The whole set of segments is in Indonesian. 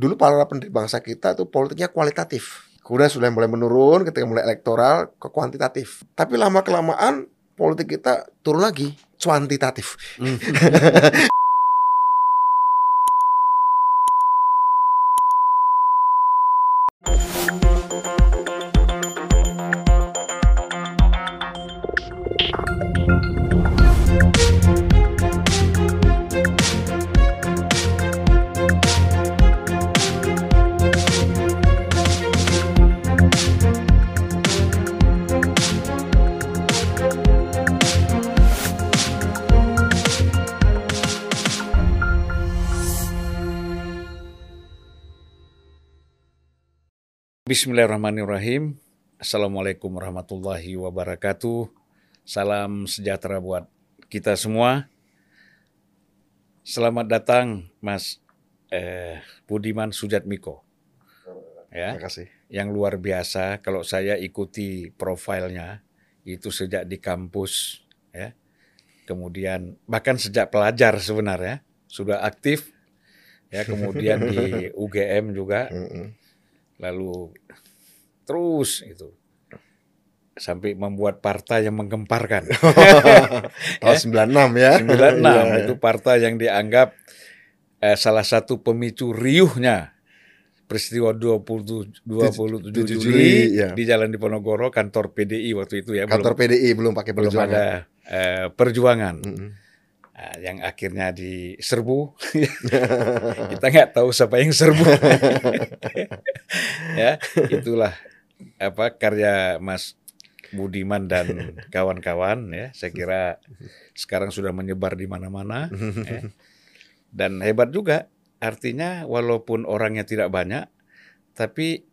dulu para pendiri bangsa kita tuh politiknya kualitatif. Kemudian sudah mulai menurun ketika mulai elektoral ke kuantitatif. Tapi lama kelamaan politik kita turun lagi cuantitatif. Bismillahirrahmanirrahim. Assalamualaikum warahmatullahi wabarakatuh. Salam sejahtera buat kita semua. Selamat datang Mas eh, Budiman Sujatmiko. Ya, Terima kasih. yang luar biasa kalau saya ikuti profilnya itu sejak di kampus ya. Kemudian bahkan sejak pelajar sebenarnya sudah aktif ya kemudian di UGM juga. Lalu terus itu sampai membuat partai yang menggemparkan. Tahun 96 ya. 96 Iya. itu partai yang dianggap eh, salah satu pemicu riuhnya peristiwa 20 27 Tujuh Juli, Juli, ya. di Jalan Diponegoro kantor PDI waktu itu ya Kantor belum, PDI belum pakai belum perjuangan. ada eh, perjuangan Mm-mm. Nah, yang akhirnya diserbu. Kita nggak tahu siapa yang serbu. Ya itulah apa karya Mas Budiman dan kawan-kawan ya. Saya kira sekarang sudah menyebar di mana-mana ya. dan hebat juga. Artinya walaupun orangnya tidak banyak tapi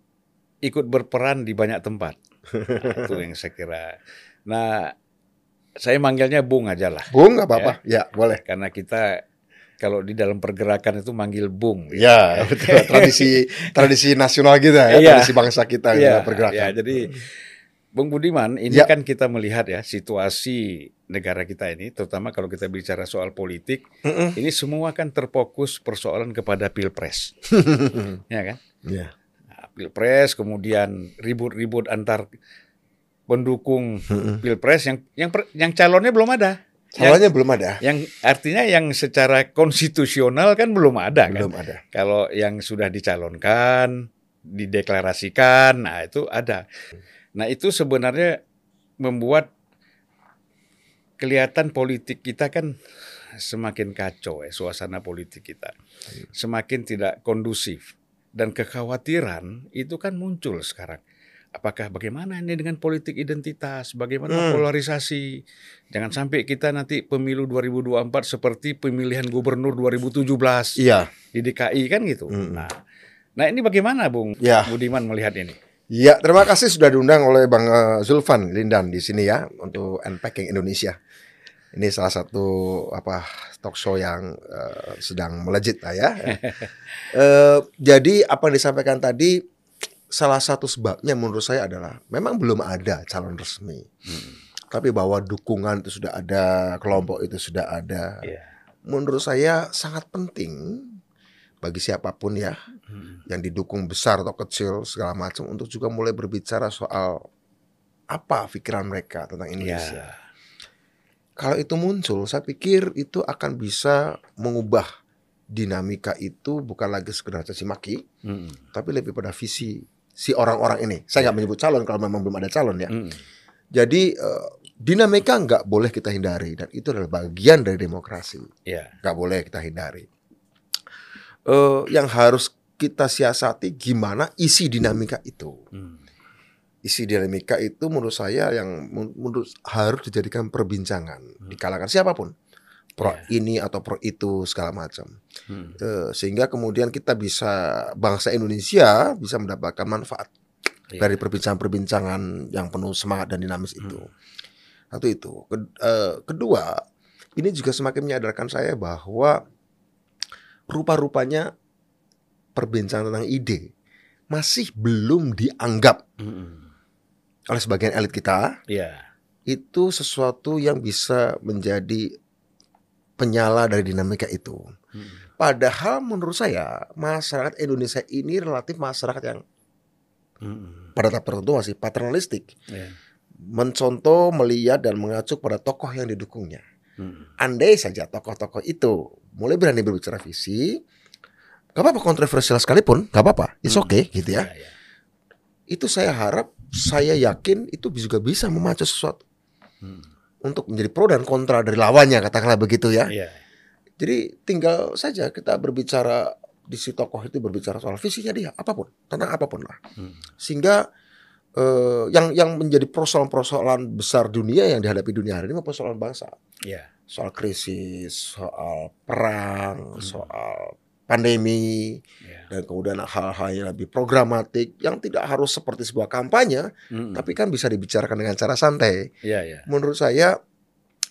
ikut berperan di banyak tempat. Nah, itu yang saya kira. Nah saya manggilnya Bung aja lah Bung nggak apa-apa. Ya, boleh. karena kita kalau di dalam pergerakan itu manggil bung. Ya, betul. Tradisi tradisi nasional kita ya, Iya. tradisi bangsa kita ya, pergerakan. ya, jadi Bung Budiman, ini Ya. kan kita melihat ya situasi negara kita ini, terutama kalau kita bicara soal politik, Mm-mm. ini semua kan terfokus persoalan kepada pilpres, ya kan? Nah, pilpres, kemudian ribut-ribut antar pendukung Mm-mm. pilpres yang yang per- yang calonnya belum ada. Yang, Salahnya belum ada. yang artinya yang secara konstitusional kan belum ada kan? Belum ada. Kalau yang sudah dicalonkan, dideklarasikan, nah itu ada. Nah itu sebenarnya membuat kelihatan politik kita kan semakin kacau ya suasana politik kita, semakin tidak kondusif dan kekhawatiran itu kan muncul sekarang. Apakah bagaimana ini dengan politik identitas, bagaimana Hmm. polarisasi? Jangan sampai kita nanti pemilu 2024 seperti pemilihan gubernur 2017 Iya. di DKI kan gitu. Mm. Nah, nah ini bagaimana Bung Ya. Budiman melihat ini? Ya, terima kasih sudah diundang oleh Bang eh, Zulfan Lindan di sini ya untuk Unpacking Indonesia. Ini salah satu apa talk show yang eh, sedang melejit lah ya. Eh, jadi apa yang disampaikan tadi salah satu sebabnya menurut saya adalah memang belum ada calon resmi. Tapi bahwa dukungan itu sudah ada, kelompok itu sudah ada. Iya. Menurut saya sangat penting bagi siapa pun ya yang didukung besar atau kecil segala macam untuk juga mulai berbicara soal apa pikiran mereka tentang Indonesia. Ya. Kalau itu muncul, saya pikir itu akan bisa mengubah dinamika itu bukan lagi sekedar caci maki, Mm. tapi lebih pada visi si orang-orang ini. Saya nggak menyebut calon kalau memang belum ada calon ya. Mm. Jadi eh, dinamika nggak boleh kita hindari dan itu adalah bagian dari demokrasi Ya. nggak boleh kita hindari. Eh, yang harus kita siasati gimana isi dinamika itu. Mm. Isi dinamika itu menurut saya yang men- menurut harus dijadikan perbincangan di kalangan siapa pun, pro Ya. ini atau pro itu segala macam. Mm. Eh, sehingga kemudian kita bisa bangsa Indonesia bisa mendapatkan manfaat Ya. dari perbincangan-perbincangan yang penuh semangat dan dinamis itu. Satu itu. Eh, kedua, ini juga semakin menyadarkan saya bahwa rupa-rupanya perbincangan tentang ide masih belum dianggap Mm. oleh sebagian elit kita Ya. itu sesuatu yang bisa menjadi penyala dari dinamika itu. Mm. Padahal menurut saya masyarakat Indonesia ini relatif masyarakat yang Hmm. pada tahap tertentu masih paternalistik, Ya. mencontoh, melihat dan mengacu pada tokoh yang didukungnya. Hmm. Andai saja tokoh-tokoh itu mulai berani berbicara visi, gak apa-apa kontroversial sekalipun, gak apa-apa, it's Hmm. okay gitu ya. Ya, ya. Itu saya harap, saya yakin itu juga bisa memacu sesuatu Hmm. Untuk menjadi pro dan kontra dari lawannya, katakanlah begitu ya. Ya. Jadi tinggal saja kita berbicara di si tokoh itu berbicara soal visinya dia, apa pun, tentang apa pun lah. Hmm. Sehingga eh, yang yang menjadi persoalan-persoalan besar dunia yang dihadapi dunia hari ini persoalan bangsa. Ya. soal krisis, soal perang, Hmm. soal pandemi, Ya. dan kemudian hal-hal yang lebih programatik yang tidak harus seperti sebuah kampanye, Hmm. tapi kan bisa dibicarakan dengan cara santai. Ya, ya. Menurut saya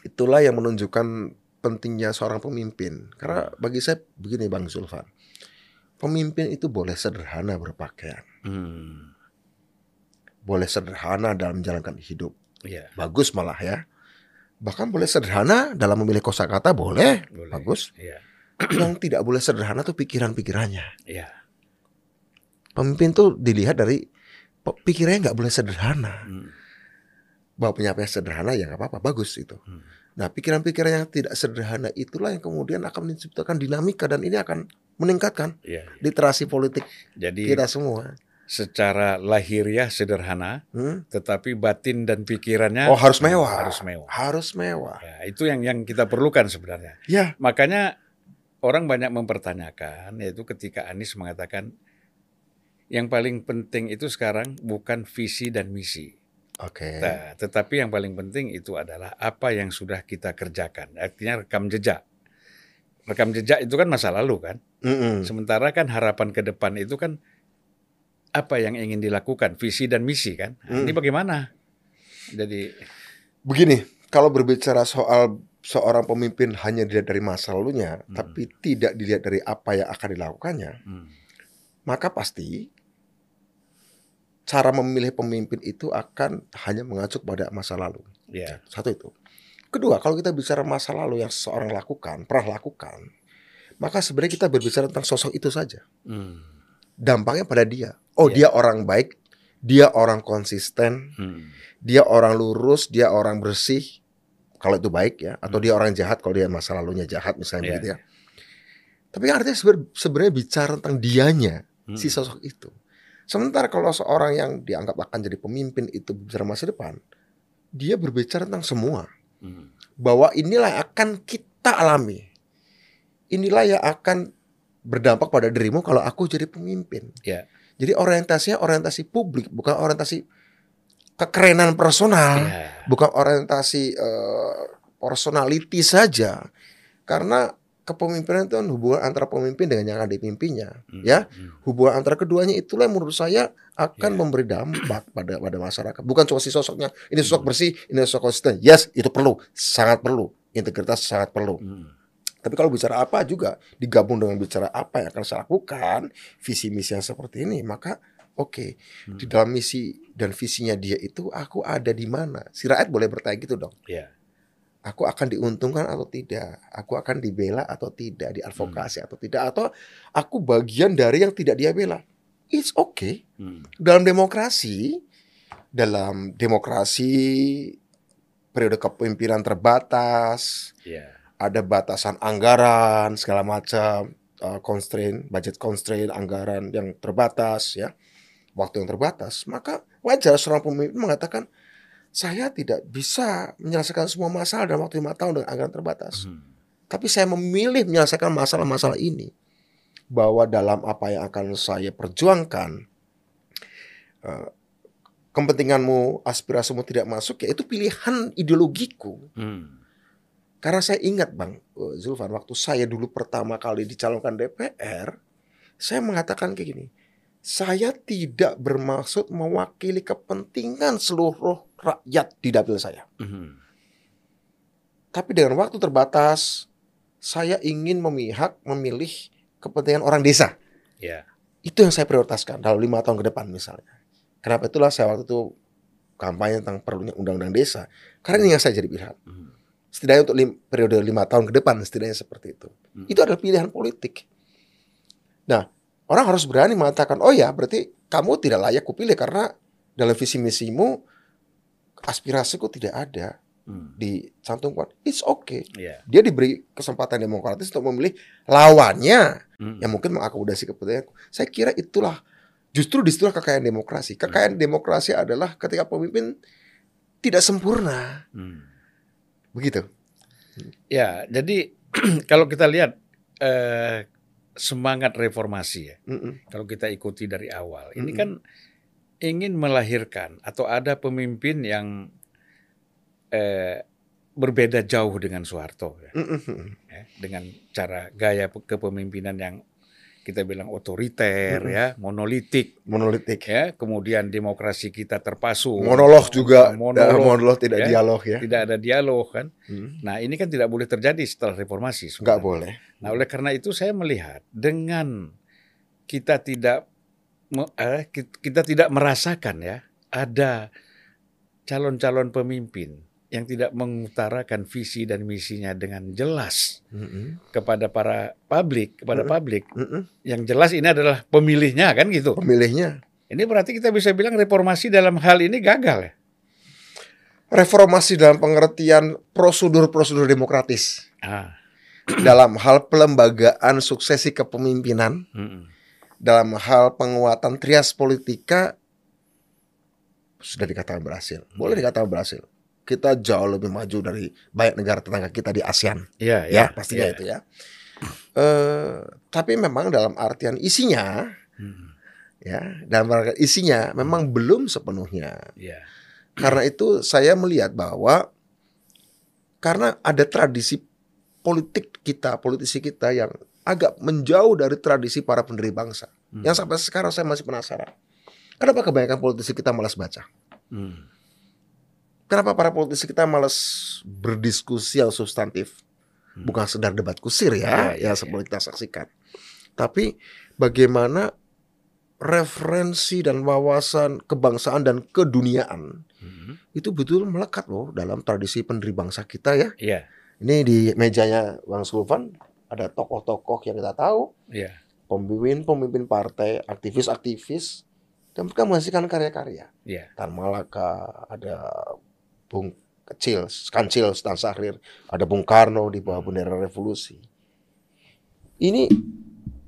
itulah yang menunjukkan pentingnya seorang pemimpin. Karena bagi saya begini Bang Zulfan, pemimpin itu boleh sederhana berpakaian, Hmm. boleh sederhana dalam menjalankan hidup, Ya. bagus malah ya. Bahkan boleh sederhana dalam memilih kosakata boleh, Boleh. bagus. Ya. yang tidak boleh sederhana tuh pikiran-pikirannya. Ya. Pemimpin tuh dilihat dari pikirannya nggak boleh sederhana. Hmm. Bahwa penyampaian sederhana ya nggak apa-apa, bagus itu. Hmm. Nah pikiran-pikiran yang tidak sederhana itulah yang kemudian akan menciptakan dinamika dan ini akan meningkatkan Ya. literasi politik Jadi kita semua. secara lahiriah sederhana, Hmm? tetapi batin dan pikirannya Oh harus mewah, Harus mewah. harus mewah. Ya, itu yang yang kita perlukan sebenarnya. Ya, Makanya orang banyak mempertanyakan yaitu ketika Anies mengatakan yang paling penting itu sekarang bukan visi dan misi. oke. Nah, tetapi yang paling penting itu adalah apa yang sudah kita kerjakan. Artinya rekam jejak. Rekam jejak itu kan masa lalu kan. Mm-mm. Sementara kan harapan ke depan itu kan apa yang ingin dilakukan, visi dan misi kan. Nah, Ini Hmm. bagaimana? Jadi Begini, kalau berbicara soal seorang pemimpin hanya dilihat dari masa lalunya, Hmm. tapi tidak dilihat dari apa yang akan dilakukannya, hmm, maka pasti cara memilih pemimpin itu akan hanya mengacu pada masa lalu. ya, Satu itu. Kedua, kalau kita bicara masa lalu yang seseorang lakukan, pernah lakukan, maka sebenarnya kita berbicara tentang sosok itu saja. hmm, Dampaknya pada dia. Oh, Ya. dia orang baik, dia orang konsisten, hmm, dia orang lurus, dia orang bersih. Kalau itu baik ya, atau dia orang jahat kalau dia masa lalunya jahat misalnya Ya. begitu ya. Tapi artinya sebenarnya bicara tentang dianya, hmm, si sosok itu. Sementara kalau seorang yang dianggap akan jadi pemimpin itu bicara masa depan, dia berbicara tentang semua. hmm, Bahwa inilah yang akan kita alami. Inilah yang akan berdampak pada dirimu kalau aku jadi pemimpin. Ya. Jadi orientasinya orientasi publik, bukan orientasi kekerenan personal, ya, bukan orientasi eh, personality saja. Karena kepemimpinan itu kan hubungan antara pemimpin dengan yang akan dipimpinnya, hmm, ya. hmm, hubungan antara keduanya itulah yang menurut saya akan Ya. memberi dampak pada pada masyarakat. Bukan cuma si sosoknya, ini sosok Hmm. bersih, ini sosok konsisten. Yes, itu perlu, sangat perlu. Integritas sangat perlu. hmm, Tapi kalau bicara apa juga digabung dengan bicara apa yang akan saya lakukan, visi misi yang seperti ini, maka oke, hmm, di dalam misi dan visinya dia itu aku ada di mana? Si rakyat boleh bertanya gitu dong. ya, Aku akan diuntungkan atau tidak? Aku akan dibela atau tidak? Diadvokasi atau tidak? Atau aku bagian dari yang tidak dia bela? It's okay. hmm, Dalam demokrasi, dalam demokrasi periode kepemimpinan terbatas, ya, ada batasan anggaran segala macam, uh, constraint, budget constraint, anggaran yang terbatas ya, waktu yang terbatas, maka wajar seorang pemimpin mengatakan saya tidak bisa menyelesaikan semua masalah dalam waktu lima tahun dengan anggaran terbatas. hmm, Tapi saya memilih menyelesaikan masalah-masalah ini bahwa dalam apa yang akan saya perjuangkan eh, kepentinganmu, aspirasimu tidak masuk ya itu pilihan ideologiku. hmm, Karena saya ingat Bang eh, Zulfan waktu saya dulu pertama kali dicalonkan DPR, saya mengatakan kayak gini. Saya tidak bermaksud mewakili kepentingan seluruh rakyat di dapil saya. hmm, Tapi dengan waktu terbatas, saya ingin memihak memilih kepentingan orang desa. ya, Itu yang saya prioritaskan dalam lima tahun ke depan misalnya. Kenapa itulah saya waktu itu kampanye tentang perlunya undang-undang desa. Karena ini yang saya jadi pilihan. hmm, Setidaknya untuk lim- periode lima tahun ke depan setidaknya seperti itu. Hmm. Itu adalah pilihan politik. Nah, orang harus berani mengatakan, oh ya berarti kamu tidak layak kupilih karena dalam visi misimu aspirasiku tidak ada Hmm. dicantumkan. It's okay. Iya. Dia diberi kesempatan demokratis untuk memilih lawannya Hmm. yang mungkin mengakomodasi kepentingan. Saya kira itulah justru di situlah kekayaan demokrasi. Kekayaan demokrasi adalah ketika pemimpin tidak sempurna. Hmm. Begitu. Ya, jadi kalau kita lihat eh, semangat reformasi ya, Mm-mm. kalau kita ikuti dari awal, ini Mm-mm. kan ingin melahirkan atau ada pemimpin yang eh, berbeda jauh dengan Soeharto, ya, Mm-mm. ya, dengan cara gaya pe- kepemimpinan yang kita bilang otoriter, Mm-mm. ya, monolitik, Monolitik. ya, kemudian demokrasi kita terpasu, Monolog juga. Monolog, Monolog, tidak ya. dialog ya. tidak ada dialog kan. Mm. Nah ini kan tidak boleh terjadi setelah reformasi. Nggak sebenarnya. boleh. Nah, oleh karena itu saya melihat dengan kita tidak eh, ki- kita tidak merasakan ya ada calon-calon pemimpin yang tidak mengutarakan visi dan misinya dengan jelas Mm-mm. kepada para publik, kepada Mm. publik. Mm-mm. Yang jelas ini adalah pemilihnya kan gitu. Pemilihnya. Ini berarti kita bisa bilang reformasi dalam hal ini gagal ya. Reformasi dalam pengertian prosedur-prosedur demokratis Ah, dalam hal pelembagaan suksesi kepemimpinan, mm-mm. dalam hal penguatan trias politika sudah dikatakan berhasil. Boleh dikatakan berhasil. Kita jauh lebih maju dari banyak negara tetangga kita di ASEAN. Iya, Ya, iya, pastinya iya. itu ya. Eh, tapi memang dalam artian isinya, Mm, ya, dalam artian isinya memang belum sepenuhnya. Iya. Karena itu saya melihat bahwa karena ada tradisi politik kita, politisi kita yang agak menjauh dari tradisi para pendiri bangsa. Hmm. Yang sampai sekarang saya masih penasaran. Kenapa kebanyakan politisi kita malas baca? Mm, Kenapa para politisi kita malas berdiskusi yang substantif? Hmm. Bukan sekedar debat kusir ya, Iya, iya, yang seperti kita saksikan. Tapi bagaimana referensi dan wawasan kebangsaan dan keduniaan mm, itu betul melekat loh dalam tradisi pendiri bangsa kita ya. Iya, Ini di mejanya Bang Sulvan ada tokoh-tokoh yang kita tahu, iya. pemimpin-pemimpin partai, aktivis-aktivis, dan mereka menghasilkan karya-karya. Iya. Tan Malaka, ada Bung Kecil, Kancil, Stan Sahrir, ada Bung Karno di bawah bendera revolusi. Ini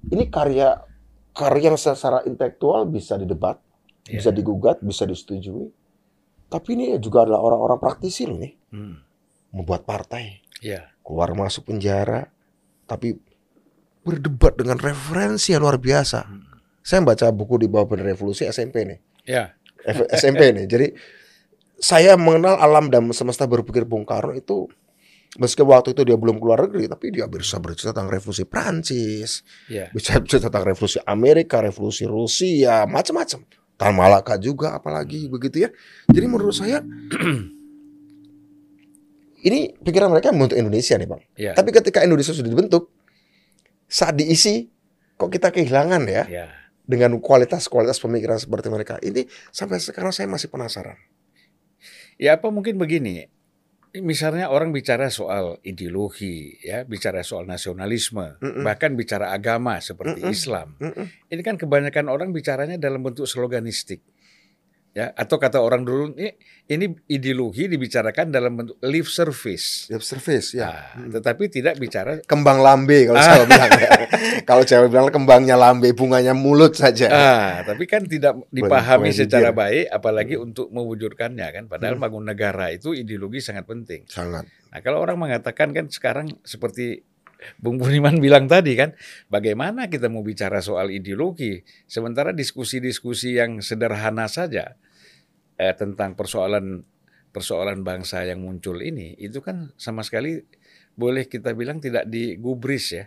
ini karya karya yang secara intelektual bisa didebat, Iya. bisa digugat, bisa disetujui. Tapi ini juga adalah orang-orang praktisi loh nih, Mm, membuat partai, Iya. keluar masuk penjara, tapi berdebat dengan referensi yang luar biasa. Hmm. Saya baca buku di bawah bendera revolusi SMP nih. F- SMP nih. Jadi saya mengenal alam dan semesta berpikir Bung Karno itu meski waktu itu dia belum keluar negeri, tapi dia bisa bercerita tentang revolusi Prancis, Iya. bisa bercerita tentang revolusi Amerika, revolusi Rusia, macam-macam. Tan Malaka juga apalagi begitu ya. Jadi menurut saya ini pikiran mereka membentuk Indonesia nih bang. Iya. Tapi ketika Indonesia sudah dibentuk, saat diisi kok kita kehilangan ya Iya. dengan kualitas-kualitas pemikiran seperti mereka. Ini sampai sekarang saya masih penasaran. Ya apa mungkin begini, misalnya orang bicara soal ideologi, ya bicara soal nasionalisme, Mm-mm. bahkan bicara agama seperti Mm-mm. Islam. Mm-mm. Ini kan kebanyakan orang bicaranya dalam bentuk sloganistik, ya atau kata orang dulu ini, ini ideologi dibicarakan dalam bentuk lip service, Lip service ya. Nah, Mm. tetapi tidak bicara Kembang lambe kalau saya bilang. ya. kalau cewek bilang kembangnya lambe, bunganya mulut saja. Ah, tapi kan tidak dipahami bukan secara baik, apalagi untuk mewujudkannya kan. Padahal Hmm. bangun negara itu ideologi sangat penting. Sangat. Nah, kalau orang mengatakan kan sekarang seperti Bung Budiman bilang tadi kan, bagaimana kita mau bicara soal ideologi, sementara diskusi-diskusi yang sederhana saja eh, tentang persoalan persoalan bangsa yang muncul ini, itu kan sama sekali boleh kita bilang tidak digubris ya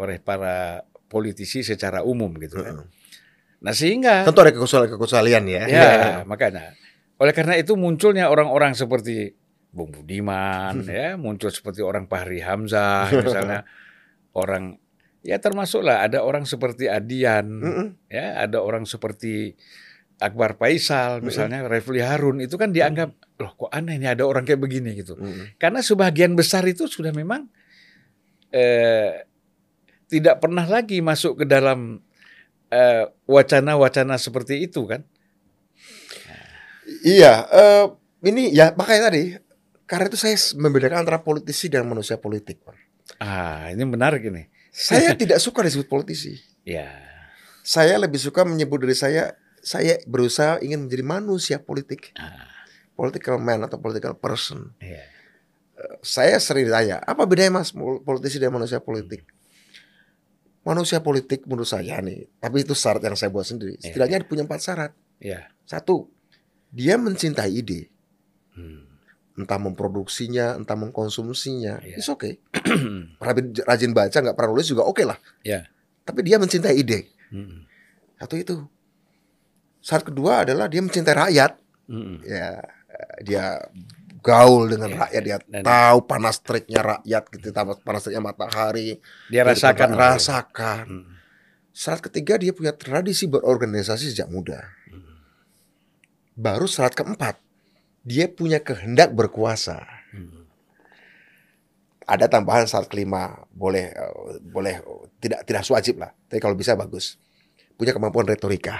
oleh para politisi secara umum gitu kan. Nah sehingga Tentu ada kekecualian-kecualian ya. Ya, makanya. Oleh karena itu munculnya orang-orang seperti Bung Budiman, ya, muncul seperti orang Fahri Hamzah, misalnya orang ya termasuklah ada orang seperti Adian, ya, ada orang seperti Akbar Faisal, misalnya Refli Harun itu kan dianggap loh kok aneh nih ada orang kayak begini gitu. Mm-mm. Karena sebagian besar itu sudah memang eh, tidak pernah lagi masuk ke dalam eh, wacana-wacana seperti itu kan? Iya, eh, ini ya makanya tadi karena itu saya membedakan antara politisi dan manusia politik. Ah, ini menarik ini. Saya tidak suka disebut politisi. Ya. Saya lebih suka menyebut diri saya saya berusaha ingin menjadi manusia politik. Ah, Political man atau political person. iya. Saya sering ditanya, apa bedanya mas politisi dan manusia politik? Manusia politik menurut saya nih, tapi itu syarat yang saya buat sendiri. Iya. Setidaknya dia punya empat syarat. Ya. Satu, dia mencintai ide, Hmm. entah memproduksinya, entah mengkonsumsinya. Iya. It's okay. Rajin, baca, nggak pernah nulis juga oke lah. Ya. Tapi dia mencintai ide. Hmm. Satu itu. Syarat kedua adalah dia mencintai rakyat. Hmm. Ya, dia gaul dengan Iya, rakyat, dia dan- tahu panas teriknya rakyat, gitu, tahu panas teriknya matahari. Dia rasakan. Dia rasakan. Hmm. Syarat ketiga dia punya tradisi berorganisasi sejak muda. Baru syarat keempat, dia punya kehendak berkuasa. Hmm. Ada tambahan syarat kelima, boleh eh, boleh eh, tidak tidak wajib lah. Tapi kalau bisa bagus. Punya kemampuan retorika.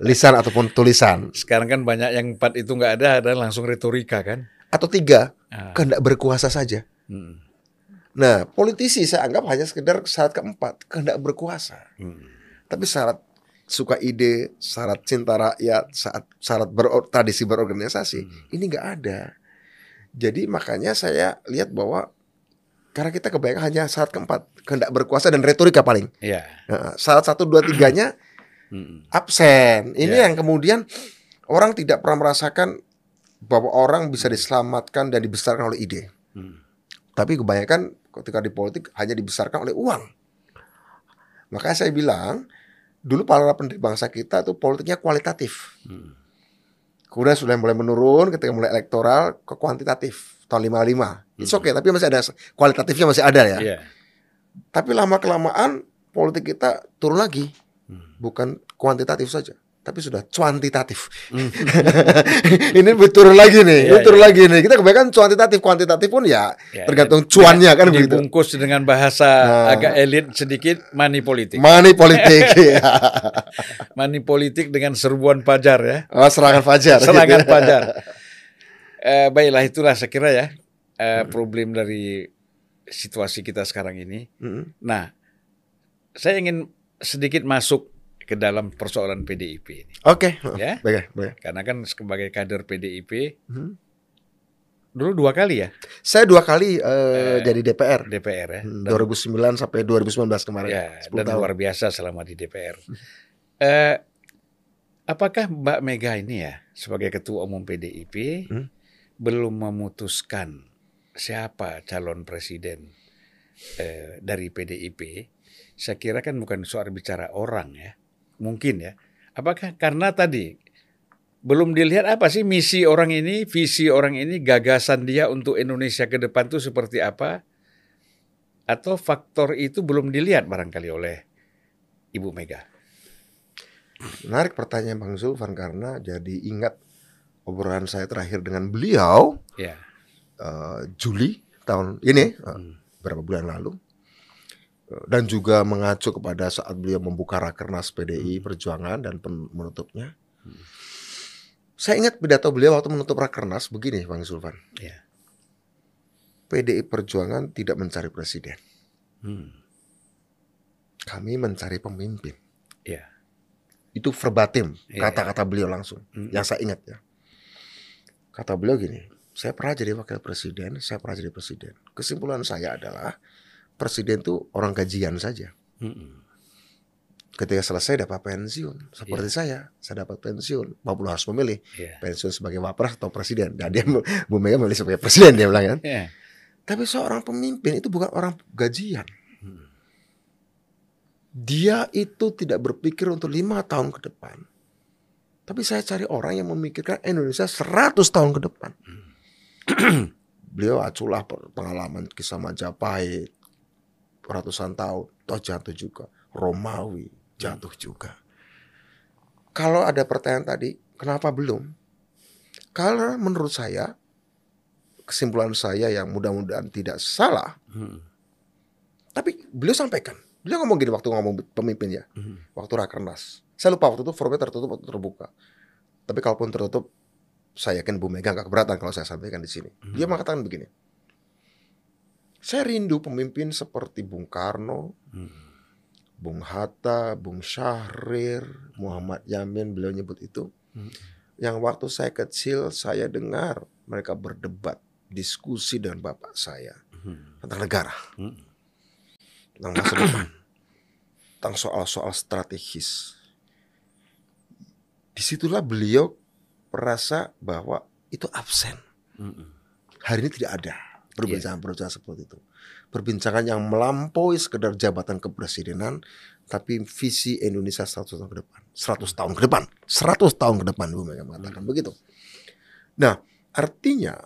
Lisan ataupun tulisan. Sekarang kan banyak yang empat itu nggak ada, ada langsung retorika kan? Atau tiga, Ah. kehendak berkuasa saja. Hmm. Nah, politisi saya anggap hanya sekedar syarat keempat, kehendak berkuasa. Hmm. Tapi syarat suka ide, syarat cinta rakyat, syarat syarat beror, tradisi berorganisasi, Hmm. ini nggak ada. Jadi makanya saya lihat bahwa karena kita kebanyakan hanya syarat keempat, kehendak berkuasa dan retorika paling. Ya. Nah, syarat satu, dua, tiganya absen. Ini Ya. yang kemudian orang tidak pernah merasakan bahwa orang bisa diselamatkan dan dibesarkan oleh ide. Hmm. Tapi kebanyakan ketika di politik hanya dibesarkan oleh uang. Makanya saya bilang, dulu para pendiri bangsa kita tuh politiknya kualitatif. Hmm. Kemudian sudah mulai menurun ketika mulai elektoral ke kuantitatif tahun 55. It's okay, tapi masih ada kualitatifnya masih ada ya. Iya. Tapi lama kelamaan politik kita turun lagi. Hmm. Bukan kuantitatif saja, tapi sudah cuantitatif. Hmm. Ini turun lagi nih, Iya, ini turun lagi nih. Kita kebanyakan cuantitatif, kuantitatif pun ya Ya, tergantung cuannya kan begitu. Dibungkus dengan bahasa Nah. agak elit sedikit, money politik. Money politik ya. money politik dengan serbuan pajar ya. Oh, serangan fajar. Serangan gitu. pajar. Eh, baiklah itulah saya kira ya eh, problem dari situasi kita sekarang ini. Mm. Nah, saya ingin sedikit masuk ke dalam persoalan PDIP ini, Oke. ya. Baik, baik. Karena kan sebagai kader PDIP Hmm. dulu dua kali ya Saya dua kali eh, jadi DPR. DPR ya. Hmm, Dan- 2009 sampai 2019 kemarin. Ya, 10 dan tahun. luar biasa selama di DPR. Eh, apakah Mbak Mega ini ya sebagai ketua umum PDIP Hmm. belum memutuskan siapa calon presiden eh, dari PDIP? Saya kira kan bukan soal bicara orang ya, mungkin ya. Apakah karena tadi belum dilihat apa sih misi orang ini, visi orang ini, gagasan dia untuk Indonesia ke depan itu seperti apa? Atau faktor itu belum dilihat barangkali oleh Ibu Mega? Menarik pertanyaan Bang Zulfan karena jadi ingat obrolan saya terakhir dengan beliau Ya. Eh, Juli tahun ini eh, Hmm. beberapa bulan lalu Eh, dan juga mengacu kepada saat beliau membuka rakernas PDI Perjuangan dan menutupnya. Saya ingat pidato beliau waktu menutup rakernas begini Bang Zulfan. Ya. PDI Perjuangan tidak mencari presiden. Hmm. Kami mencari pemimpin. Ya. Itu verbatim Iya, kata-kata beliau langsung. Hmm. Yang saya ingat ya. Kata beliau gini, saya pernah jadi wakil presiden, saya pernah jadi presiden. Kesimpulan saya adalah presiden itu orang gajian saja. Hmm. Ketika selesai dapat pensiun, seperti saya, saya dapat pensiun. Bapak harus memilih Ya. pensiun sebagai wapres atau presiden. Dan dia Bu Mega memilih sebagai presiden dia bilang kan. Ya. Tapi seorang pemimpin itu bukan orang gajian. Hmm. Dia itu tidak berpikir untuk lima tahun ke depan. Tapi saya cari orang yang memikirkan Indonesia 100 tahun ke depan. Beliau aculah pengalaman kisah Majapahit, ratusan tahun, toh jatuh juga. Romawi jatuh juga. Kalau ada pertanyaan tadi, kenapa belum? Karena menurut saya, kesimpulan saya yang mudah-mudahan tidak salah, Hmm. Tapi beliau sampaikan, beliau ngomong gini waktu ngomong pemimpin ya, Mhm. waktu rakernas. Saya lupa waktu itu forumnya tertutup atau terbuka. Tapi kalaupun tertutup, saya yakin Bu Mega nggak keberatan kalau saya sampaikan di sini. Dia mengatakan begini. Saya rindu pemimpin seperti Bung Karno, Mhm. Bung Hatta, Bung Syahrir, Muhammad Yamin, beliau nyebut itu. Mhm. Yang waktu saya kecil saya dengar mereka berdebat, diskusi dengan bapak saya Mhm. tentang negara, Mhm. tentang masa depan, tentang soal-soal strategis. Di situlah beliau merasa bahwa itu absen. Hari ini tidak ada perbincangan-perbincangan seperti itu. Perbincangan yang melampaui sekedar jabatan kepresidenan, tapi visi Indonesia 100 tahun ke depan. 100 tahun ke depan. 100 tahun ke depan, Bu Mega mengatakan begitu. Nah, artinya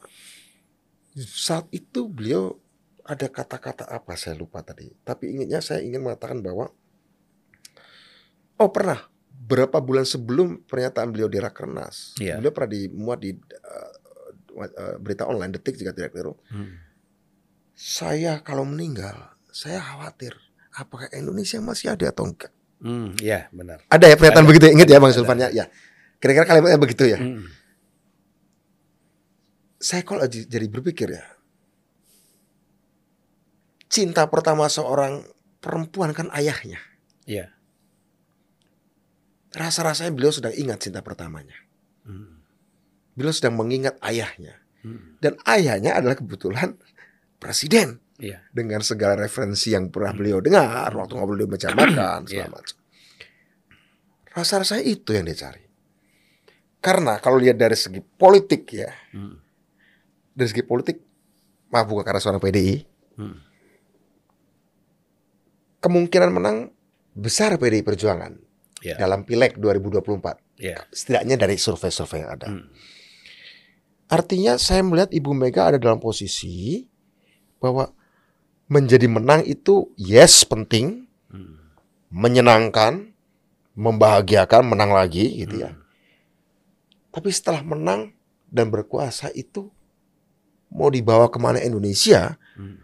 saat itu beliau ada kata-kata apa saya lupa tadi. Tapi ingatnya saya ingin mengatakan bahwa oh pernah berapa bulan sebelum pernyataan beliau di Rakernas, Iya. beliau pernah dimuat di uh, uh, berita online detik jika tidak keliru. Mhm. Saya kalau meninggal, saya khawatir apakah Indonesia masih ada atau enggak. Mhm. Ya benar. Ada ya pernyataan Ada. begitu ingat ya Bang. Sulfan ya. ya. Kira-kira kalimatnya begitu ya. Mhm. Saya kalau jadi berpikir ya. Cinta pertama seorang perempuan kan ayahnya. Ya. Rasa-rasanya beliau sedang ingat cinta pertamanya. Mhm. Beliau sedang mengingat ayahnya. Mhm. Dan ayahnya adalah kebetulan presiden. Iya. dengan segala referensi yang pernah beliau dengar waktu ngobrol di meja makan segala Iya. macam. Rasa-rasanya itu yang dia cari. Karena kalau lihat dari segi politik ya, Mhm. dari segi politik, maaf bukan karena seorang PDI, Mhm. kemungkinan menang besar PDI Perjuangan Ya. dalam Pileg 2024. Ya. Setidaknya dari survei-survei yang ada. Mhm. Artinya saya melihat Ibu Mega ada dalam posisi bahwa menjadi menang itu yes penting, Mhm. menyenangkan, membahagiakan, menang lagi gitu ya. Mhm. Tapi setelah menang dan berkuasa itu mau dibawa ke mana Indonesia Mhm.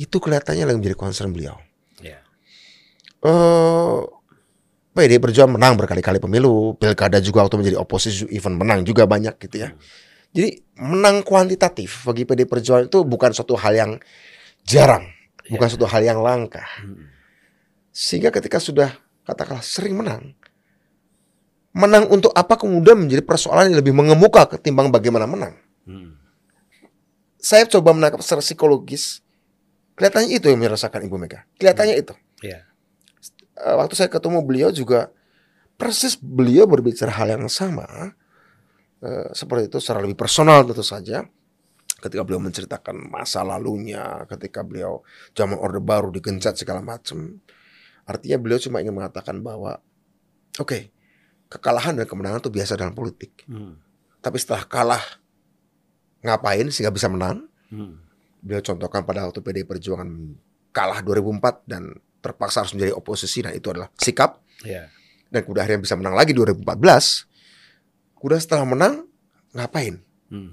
itu kelihatannya lagi menjadi concern beliau. Ya. Eh PD Perjuangan menang berkali-kali pemilu, pilkada juga waktu menjadi oposisi even menang juga banyak gitu ya. Jadi menang kuantitatif bagi PD Perjuangan itu bukan suatu hal yang jarang, bukan Ya. suatu hal yang langka. Mhm. Sehingga ketika sudah katakanlah sering menang, menang untuk apa kemudian menjadi persoalan yang lebih mengemuka ketimbang bagaimana menang. Mhm. Saya coba menangkap secara psikologis, kelihatannya itu yang dirasakan Ibu Mega. Kelihatannya itu. Ya. Eh, waktu saya ketemu beliau juga persis beliau berbicara hal yang sama eh, seperti itu secara lebih personal tentu saja ketika beliau menceritakan masa lalunya ketika beliau zaman orde baru digencat segala macam artinya beliau cuma ingin mengatakan bahwa oke kekalahan dan kemenangan itu biasa dalam politik Mhm. tapi setelah kalah ngapain sehingga bisa menang Mhm. beliau contohkan pada waktu PDI Perjuangan kalah 2004 dan terpaksa harus menjadi oposisi. Nah itu adalah sikap. Ya. dan kemudian akhirnya bisa menang lagi 2014 kemudian setelah menang ngapain? Mhm.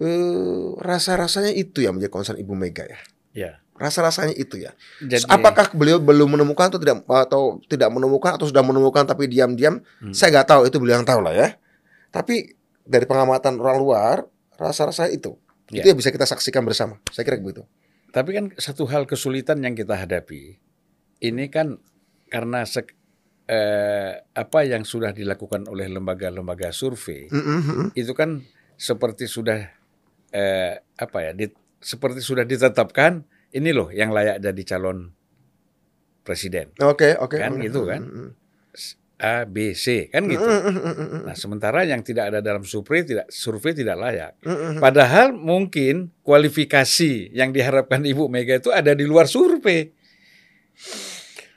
eh rasa-rasanya itu yang menjadi concern Ibu Mega ya. Ya. rasa-rasanya itu ya. Jadi apakah beliau belum menemukan atau tidak atau tidak menemukan atau sudah menemukan tapi diam-diam? Hmm. saya nggak tahu itu beliau yang tahu lah ya. Tapi dari pengamatan orang luar rasa-rasanya itu. Ya. itu yang bisa kita saksikan bersama. Saya kira begitu. Tapi kan satu hal kesulitan yang kita hadapi ini kan karena sek- eh, apa yang sudah dilakukan oleh lembaga-lembaga survei Mm, mm, mm. itu kan seperti sudah eh, apa ya di- seperti sudah ditetapkan ini loh yang layak jadi calon presiden Oke, oke. Kan Mm, gitu kan? A B C kan gitu. Nah sementara yang tidak ada dalam survei tidak survei tidak layak. Padahal mungkin kualifikasi yang diharapkan Ibu Mega itu ada di luar survei.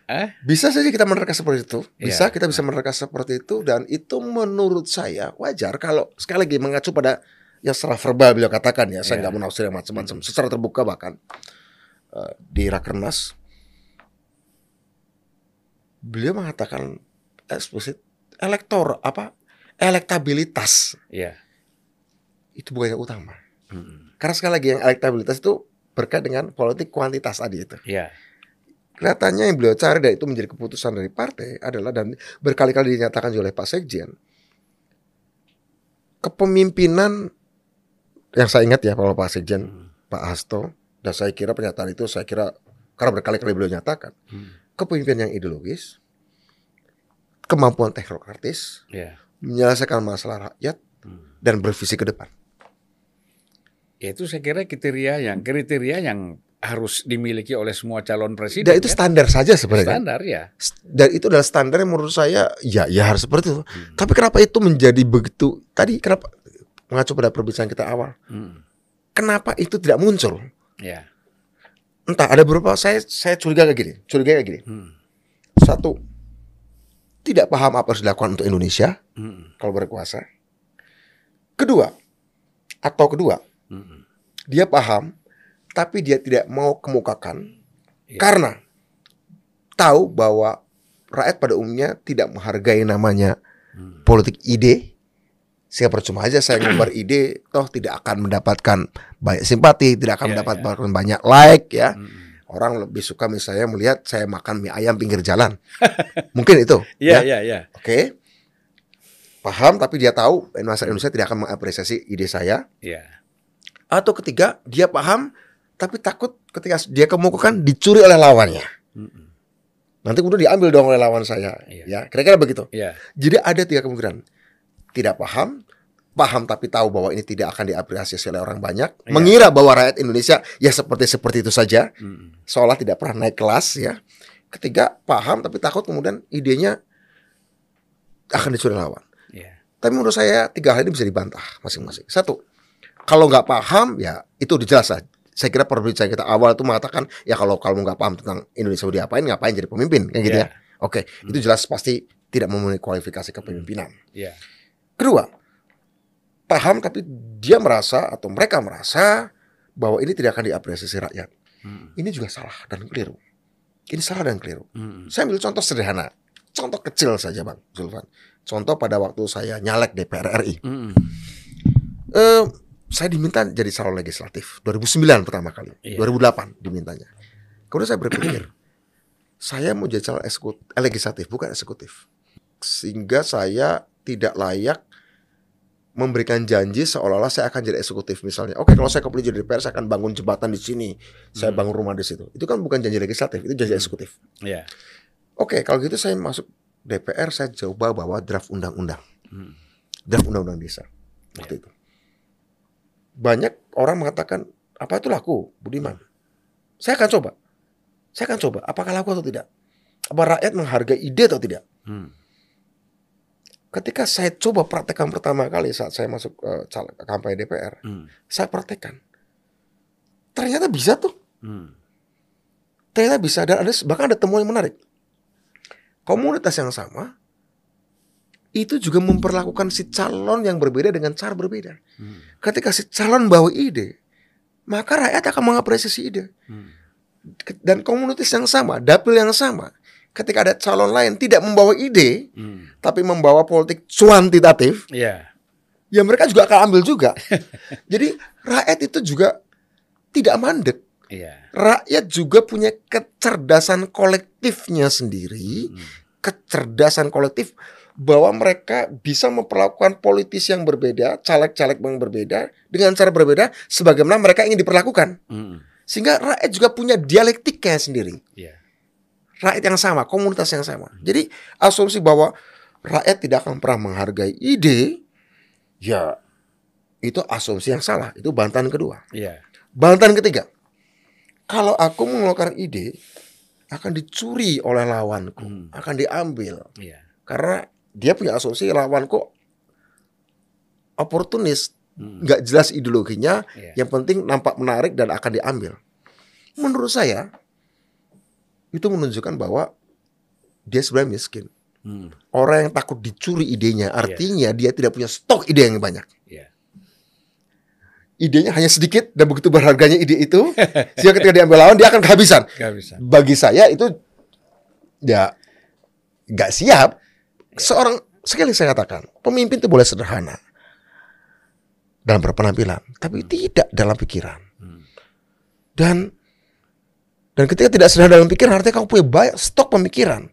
Ah, Bisa saja kita menerka seperti itu. Bisa Iya. kita bisa menerka seperti itu dan itu menurut saya wajar kalau sekali lagi mengacu pada yang secara verbal beliau katakan ya, saya Iya. nggak menafsir yang macam-macam, secara terbuka bahkan eh, di Rakernas beliau mengatakan eksplisit elektor apa elektabilitas iya. itu bukan yang utama. Mm, Karena sekali lagi yang elektabilitas itu berkait dengan politik kuantitas tadi itu. Iya. Kelihatannya yang beliau cari dan itu menjadi keputusan dari partai adalah dan berkali-kali dinyatakan oleh Pak Sekjen kepemimpinan yang saya ingat ya kalau Pak Sekjen Hmm. Pak Hasto dan saya kira pernyataan itu saya kira karena berkali-kali beliau nyatakan Hmm. kepemimpinan yang ideologis kemampuan teknokratis Ya. menyelesaikan masalah rakyat Hmm. dan bervisi ke depan Ya, Itu saya kira kriteria yang kriteria yang harus dimiliki oleh semua calon presiden. dan itu ya. standar saja sebenarnya standar ya. dan itu adalah standar yang menurut saya ya ya harus seperti itu. Hmm. Tapi kenapa itu menjadi begitu? Tadi kenapa mengacu pada perbincangan kita awal? Hmm. Kenapa itu tidak muncul? Ya. Entah ada beberapa saya saya curiga kayak gini, curiga kayak gini. Hmm. Satu tidak paham apa harus dilakukan untuk Indonesia Hmm. kalau berkuasa. Kedua atau kedua Hmm. dia paham tapi dia tidak mau kemukakan Iya. karena tahu bahwa rakyat pada umumnya tidak menghargai namanya Hmm. politik ide sehingga percuma aja saya ngombar ide toh tidak akan mendapatkan banyak simpati tidak akan Iya, mendapatkan banyak like ya Hmm. orang lebih suka misalnya melihat saya makan mie ayam pinggir jalan mungkin itu Iya, ya iya, iya. oke paham tapi dia tahu masyarakat Indonesia tidak akan mengapresiasi ide saya Iya. atau ketiga dia paham tapi takut ketika dia kemukakan dicuri oleh lawannya nanti kemudian diambil dong oleh lawan saya Iya. ya kira-kira begitu Iya. jadi ada tiga kemungkinan tidak paham paham tapi tahu bahwa ini tidak akan diapresiasi oleh orang banyak Iya. mengira bahwa rakyat Indonesia ya seperti seperti itu saja Hmm. seolah tidak pernah naik kelas ya ketiga paham tapi takut kemudian idenya akan dicuri lawan Iya. tapi menurut saya tiga hal ini bisa dibantah masing-masing satu kalau nggak paham ya itu dijelas lah saya kira perbincangan kita awal itu mengatakan ya kalau kamu nggak paham tentang Indonesia mau diapain ngapain jadi pemimpin kayak gitu Iya. ya oke itu jelas pasti tidak memenuhi kualifikasi kepemimpinan Iya. kedua paham tapi dia merasa atau mereka merasa bahwa ini tidak akan diapresiasi rakyat Hmm. ini juga salah dan keliru ini salah dan keliru Hmm. saya ambil contoh sederhana contoh kecil saja bang Zulfan contoh pada waktu saya nyalek DPR RI Hmm. Eh, saya diminta jadi calon legislatif 2009 pertama kali, Iya. 2008 dimintanya. Kemudian saya berpikir, saya mau jadi calon eksekut- eh, legislatif bukan eksekutif, sehingga saya tidak layak memberikan janji seolah-olah saya akan jadi eksekutif misalnya. Oke, kalau saya kepilih jadi DPR, saya akan bangun jembatan di sini, saya Hmm. bangun rumah di situ. Itu kan bukan janji legislatif, itu janji Hmm. eksekutif. Iya. Oke, kalau gitu saya masuk DPR, saya coba bawa draft undang-undang, Hmm. draft undang-undang desa. Waktu itu. Banyak orang mengatakan, apa itu laku, Budiman? Saya akan coba. Saya akan coba, apakah laku atau tidak? Apa rakyat menghargai ide atau tidak? Hmm. Ketika saya coba praktekkan pertama kali saat saya masuk caleg kampanye DPR, Hmm. saya praktekkan. Ternyata bisa tuh. Hmm. Ternyata bisa dan ada bahkan ada temuan yang menarik. Komunitas yang sama itu juga memperlakukan si calon yang berbeda dengan cara berbeda. Hmm. Ketika si calon bawa ide, maka rakyat akan mengapresiasi ide. Hmm. Dan komunitas yang sama, dapil yang sama, ketika ada calon lain tidak membawa ide, Hmm. tapi membawa politik cuantitatif, Iya. ya mereka juga akan ambil juga. Jadi rakyat itu juga tidak mandek. Iya. Rakyat juga punya kecerdasan kolektifnya sendiri, Hmm. kecerdasan kolektif bahwa mereka bisa memperlakukan politis yang berbeda, caleg-caleg yang berbeda dengan cara berbeda sebagaimana mereka ingin diperlakukan. Hmm. Sehingga rakyat juga punya dialektiknya sendiri. Iya. Rakyat yang sama, komunitas yang sama. Jadi asumsi bahwa rakyat tidak akan pernah menghargai ide, ya itu asumsi yang salah. Itu bantahan kedua. Iya. Bantahan ketiga, kalau aku mengeluarkan ide akan dicuri oleh lawanku, Hmm. akan diambil Iya. karena dia punya asumsi lawanku oportunis, Hmm. nggak jelas ideologinya, Iya. yang penting nampak menarik dan akan diambil. Menurut saya itu menunjukkan bahwa dia sebenarnya miskin. Hmm. Orang yang takut dicuri idenya, artinya dia tidak punya stok ide yang banyak. Iya. Idenya hanya sedikit dan begitu berharganya ide itu, sehingga ketika diambil lawan dia akan kehabisan. Bisa. Bagi saya itu ya nggak siap. Seorang sekali saya katakan, pemimpin itu boleh sederhana dalam berpenampilan, tapi tidak dalam pikiran. Hmm. Dan Dan ketika tidak sederhana dalam pikiran, artinya kamu punya banyak stok pemikiran.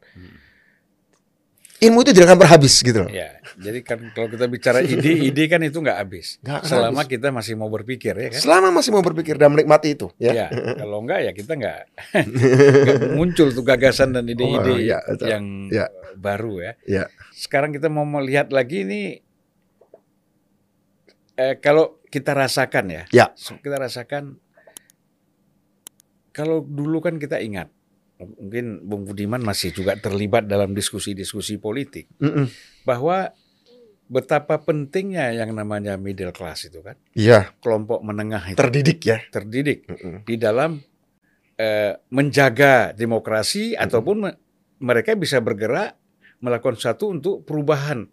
Ilmu itu tidak akan berhabis gitu loh. Ya, jadi kan kalau kita bicara ide, ide kan itu nggak habis. Nggak akan Selama habis. kita masih mau berpikir ya kan. Selama masih mau berpikir dan menikmati itu, ya. Ya, kalau enggak ya kita enggak muncul tuh gagasan dan ide-ide Oh, betul. yang Ya. baru ya. Ya. Sekarang kita mau melihat lagi ini eh, kalau kita rasakan ya. Ya. Kita rasakan kalau dulu kan kita ingat mungkin Bung Budiman masih juga terlibat dalam diskusi-diskusi politik Mm-mm. bahwa betapa pentingnya yang namanya middle class itu kan Iya, kelompok menengah itu terdidik ya. terdidik Mm-mm. di dalam eh, menjaga demokrasi ataupun me- mereka bisa bergerak melakukan satu untuk perubahan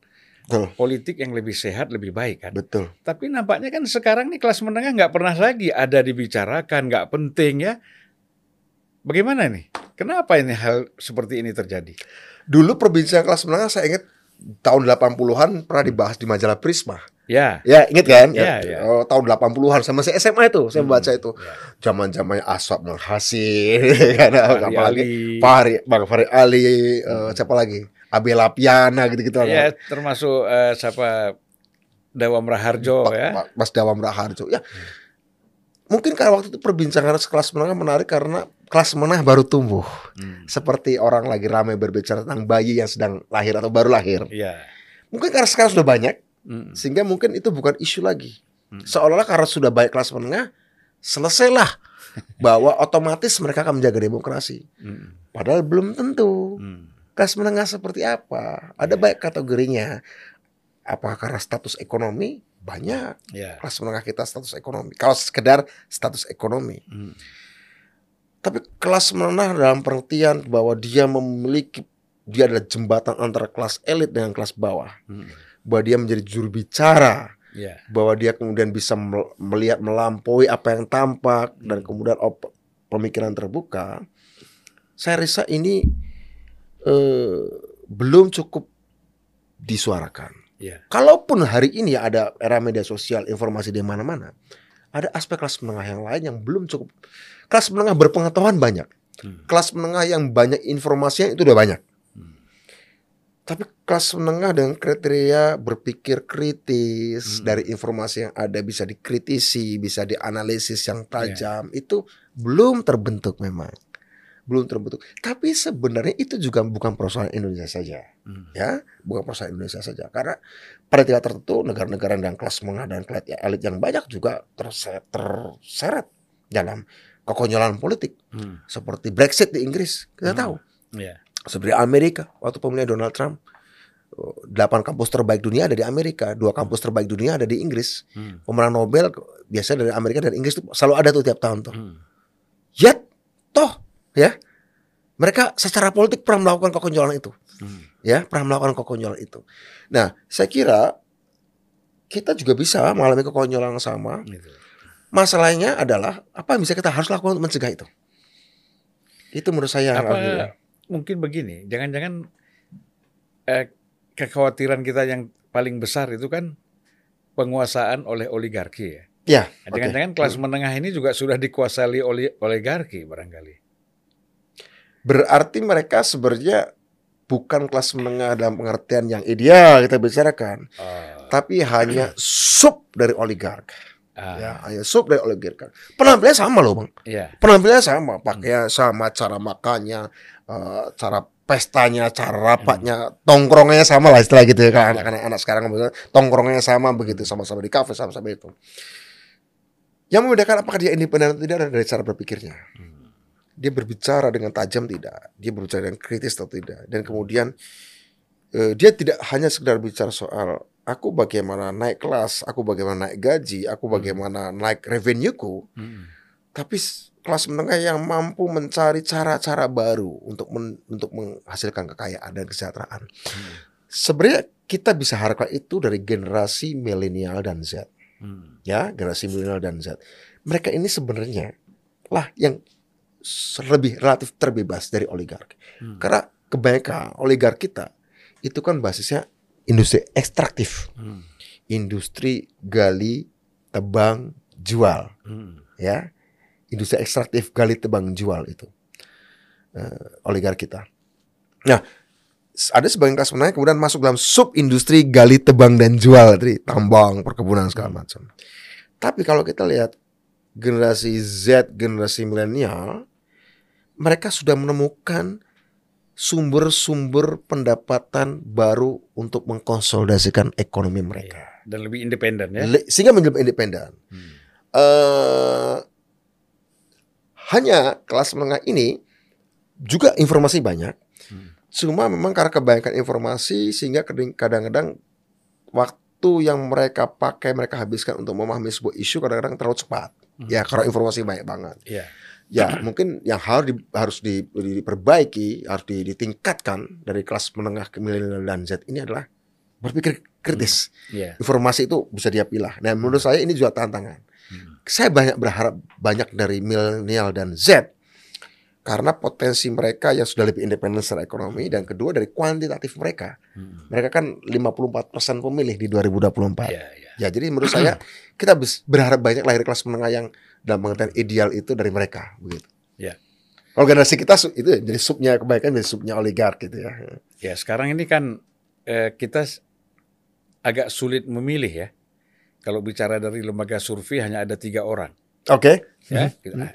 Betul. politik yang lebih sehat lebih baik kan. Betul. Tapi nampaknya kan sekarang nih kelas menengah nggak pernah lagi ada dibicarakan, nggak penting ya. Bagaimana nih? Kenapa ini hal seperti ini terjadi? Dulu perbincangan kelas menengah saya ingat tahun 80-an pernah dibahas di majalah Prisma. Ya, Ya, ingat kan? Ya, ya. Oh, tahun 80-an sama saya SMA itu, saya Hmm, baca itu. ya. Zaman-zamannya Aswab Menghasil, kan Fahri apalagi Ali. Fahri, Bang Fahri Ali, eh, siapa lagi? Abela Piana gitu-gitu. ya termasuk eh, siapa Dawam Raharjo Pa- ya. Mas Dawam Raharjo. Ya. Mungkin karena waktu itu perbincangan kelas menengah menarik karena kelas menengah baru tumbuh. Hmm. Seperti orang lagi ramai berbicara tentang bayi yang sedang lahir atau baru lahir. Iya. Mungkin karena sekarang sudah banyak Hmm. sehingga mungkin itu bukan isu lagi. Hmm. Seolah-olah karena sudah baik kelas menengah, selesailah bahwa otomatis mereka akan menjaga demokrasi. Hmm. Padahal belum tentu. Hmm. Kelas menengah seperti apa? Ada baik kategorinya. Apakah karena status ekonomi? Banyak. Ya. Kelas menengah kita status ekonomi. Kalau sekedar status ekonomi. Hmm. Tapi kelas menengah dalam pengertian bahwa dia memiliki dia adalah jembatan antara kelas elit dengan kelas bawah. Hmm. Bahwa dia menjadi juru bicara Ya. bahwa dia kemudian bisa mel- melihat melampaui apa yang tampak dan kemudian op- pemikiran terbuka. Saya rasa ini eh, belum cukup disuarakan. Ya. Kalaupun hari ini ada era media sosial, informasi di mana-mana, ada aspek kelas menengah yang lain yang belum cukup. Kelas menengah berpengetahuan banyak. Hmm. Kelas menengah yang banyak informasinya itu udah banyak. Hmm. Tapi kelas menengah dengan kriteria berpikir kritis Hmm. dari informasi yang ada bisa dikritisi, bisa dianalisis yang Iya. tajam itu belum terbentuk memang. Belum terbentuk. Tapi sebenarnya itu juga bukan persoalan Indonesia saja, Hmm. ya, bukan persoalan Indonesia saja. Karena pada tingkat tertentu negara-negara dengan kelas menengah dan kelas elit yang banyak juga terse- terseret dalam kekonyolan politik Hmm. seperti Brexit di Inggris. Kita Hmm. tahu Ya. seperti Amerika waktu pemilihan Donald Trump oh, delapan kampus terbaik dunia ada di Amerika dua kampus terbaik dunia ada di Inggris Hmm. pemenang Nobel biasanya dari Amerika dan Inggris itu selalu ada tuh tiap tahun tuh Hmm. yet ya mereka secara politik pernah melakukan kekonyolan itu Hmm. ya pernah melakukan kekonyolan itu nah saya kira kita juga bisa mengalami kekonyolan yang sama Gitu. masalahnya adalah apa yang bisa kita harus lakukan untuk mencegah itu itu menurut saya yang Apa akhirnya. mungkin begini, jangan-jangan eh, kekhawatiran kita yang paling besar itu kan penguasaan oleh oligarki ya. ya Nah, Jangan-jangan kelas menengah ini juga sudah dikuasai oleh oligarki barangkali. Berarti mereka sebenarnya bukan kelas menengah dalam pengertian yang ideal kita bicarakan, Oh, tapi hanya sub dari oligark. ah, Ya, hanya sub dari oligark. Penampilannya sama loh, Bang. ya. Penampilannya sama, pakaian sama, cara makannya, eh, cara pestanya, cara rapatnya, tongkrongannya sama lah istilah gitu ya kan anak-anak anak sekarang bilang, tongkrongannya sama begitu sama-sama di kafe sama-sama itu. Yang membedakan apakah dia independen atau tidak dari cara berpikirnya Hmm. Dia berbicara dengan tajam tidak, dia berbicara dengan kritis atau tidak, dan kemudian eh, dia tidak hanya sekedar bicara soal aku bagaimana naik kelas, aku bagaimana naik gaji, aku bagaimana naik revenueku, Hmm. tapi kelas menengah yang mampu mencari cara-cara baru untuk men- untuk menghasilkan kekayaan dan kesejahteraan. Hmm. Sebenarnya kita bisa harapkan itu dari generasi milenial dan Z Hmm. ya generasi milenial dan Z. Mereka ini sebenarnya lah yang lebih relatif terbebas dari oligark. Hmm. Karena kebanyakan oligark kita itu kan basisnya industri ekstraktif, Hmm. industri gali, tebang, jual, Hmm. ya. Industri ekstraktif gali, tebang, jual itu. uh, oligark kita. Nah, ada sebagian kelas menengah kemudian masuk dalam sub industri gali tebang dan jual tadi tambang perkebunan segala macam. Tapi kalau kita lihat generasi Z generasi milenial mereka sudah menemukan sumber-sumber pendapatan baru untuk mengkonsolidasikan ekonomi mereka. Iya, dan lebih independen ya? Sehingga menjadi independen. Hmm. uh, hanya kelas menengah ini juga informasi banyak. Hmm. cuma memang karena kebanyakan informasi sehingga kadang-kadang waktu yang mereka pakai mereka habiskan untuk memahami sebuah isu kadang-kadang terlalu cepat. Hmm. ya karena informasi banyak banget. Yeah ya mungkin yang harus di, harus di, diperbaiki harus ditingkatkan dari kelas menengah ke milenial dan Z ini adalah berpikir kritis hmm. yeah. informasi itu bisa dia pilah dan menurut saya ini juga tantangan hmm. saya banyak berharap banyak dari milenial dan Z karena potensi mereka yang sudah lebih independen secara ekonomi dan kedua dari kuantitatif mereka. Hmm. Mereka kan 54% pemilih di 2024. Yeah, yeah. Ya, jadi menurut saya kita berharap banyak lahir kelas menengah yang dalam pengertian ideal itu dari mereka begitu. Ya. Kalau generasi kita itu ya, jadi subnya kebaikan jadi subnya oligark gitu ya. Ya sekarang ini kan eh, kita agak sulit memilih ya. Kalau bicara dari lembaga survei hanya ada tiga orang. Oke. Okay. Ya. Mm -hmm.